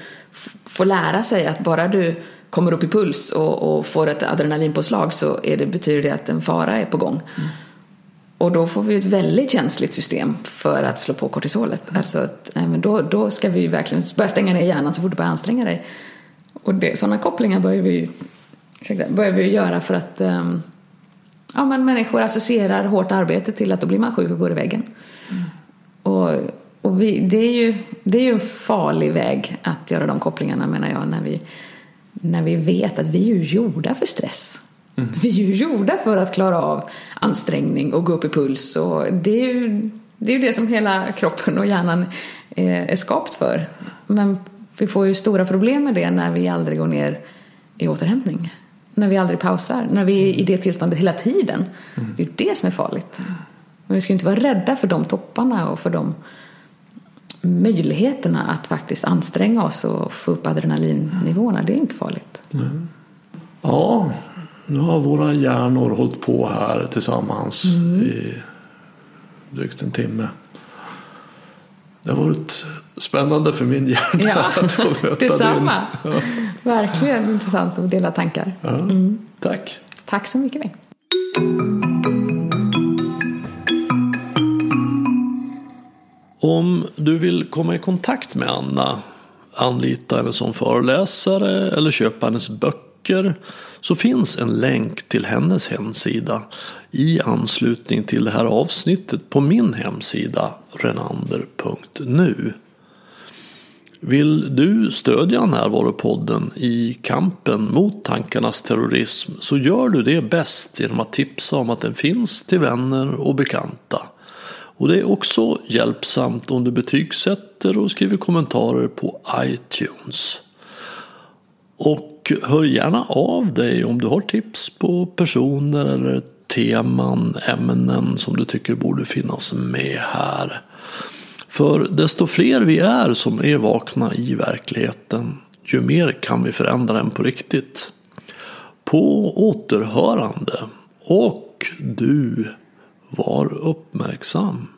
Speaker 2: får lära sig att bara du kommer upp i puls och, och får ett adrenalinpåslag så är det, betyder det att en fara är på gång. Mm. Och då får vi ett väldigt känsligt system för att slå på kortisolet. Mm. Alltså att, då, då ska vi verkligen börja stänga ner hjärnan så fort du börjar anstränga dig. Och det, sådana kopplingar börjar vi, börjar vi göra för att um, ja, men människor associerar hårt arbete till att då blir man sjuk och går i väggen. Mm. Och, och vi, det, är ju, det är ju en farlig väg att göra de kopplingarna menar jag när vi, när vi vet att vi är ju gjorda för stress. Mm. Vi är ju gjorda för att klara av ansträngning och gå upp i puls. Och det, är ju, det är ju det som hela kroppen och hjärnan är skapt för. Men vi får ju stora problem med det när vi aldrig går ner i återhämtning. När vi aldrig pausar. När vi är i det tillståndet hela tiden. Mm. Det är ju det som är farligt. Men vi ska inte vara rädda för de topparna och för de möjligheterna att faktiskt anstränga oss och få upp adrenalinnivåerna. Det är inte farligt.
Speaker 1: Mm. Ja, nu har våra hjärnor hållit på här tillsammans mm. i drygt en timme. Det har varit spännande för min hjärna
Speaker 2: ja, att få möta Detsamma. Ja. Verkligen intressant att dela tankar.
Speaker 1: Ja, mm. Tack.
Speaker 2: Tack så mycket.
Speaker 1: Om du vill komma i kontakt med Anna, anlita henne som föreläsare eller köpa hennes böcker så finns en länk till hennes hemsida i anslutning till det här avsnittet på min hemsida renander.nu. Vill du stödja Närvaropodden i kampen mot tankarnas terrorism så gör du det bäst genom att tipsa om att den finns till vänner och bekanta. Och det är också hjälpsamt om du betygsätter och skriver kommentarer på iTunes. Och hör gärna av dig om du har tips på personer eller teman, ämnen som du tycker borde finnas med här. För desto fler vi är som är vakna i verkligheten, ju mer kan vi förändra den på riktigt. På återhörande. Och du var uppmärksam.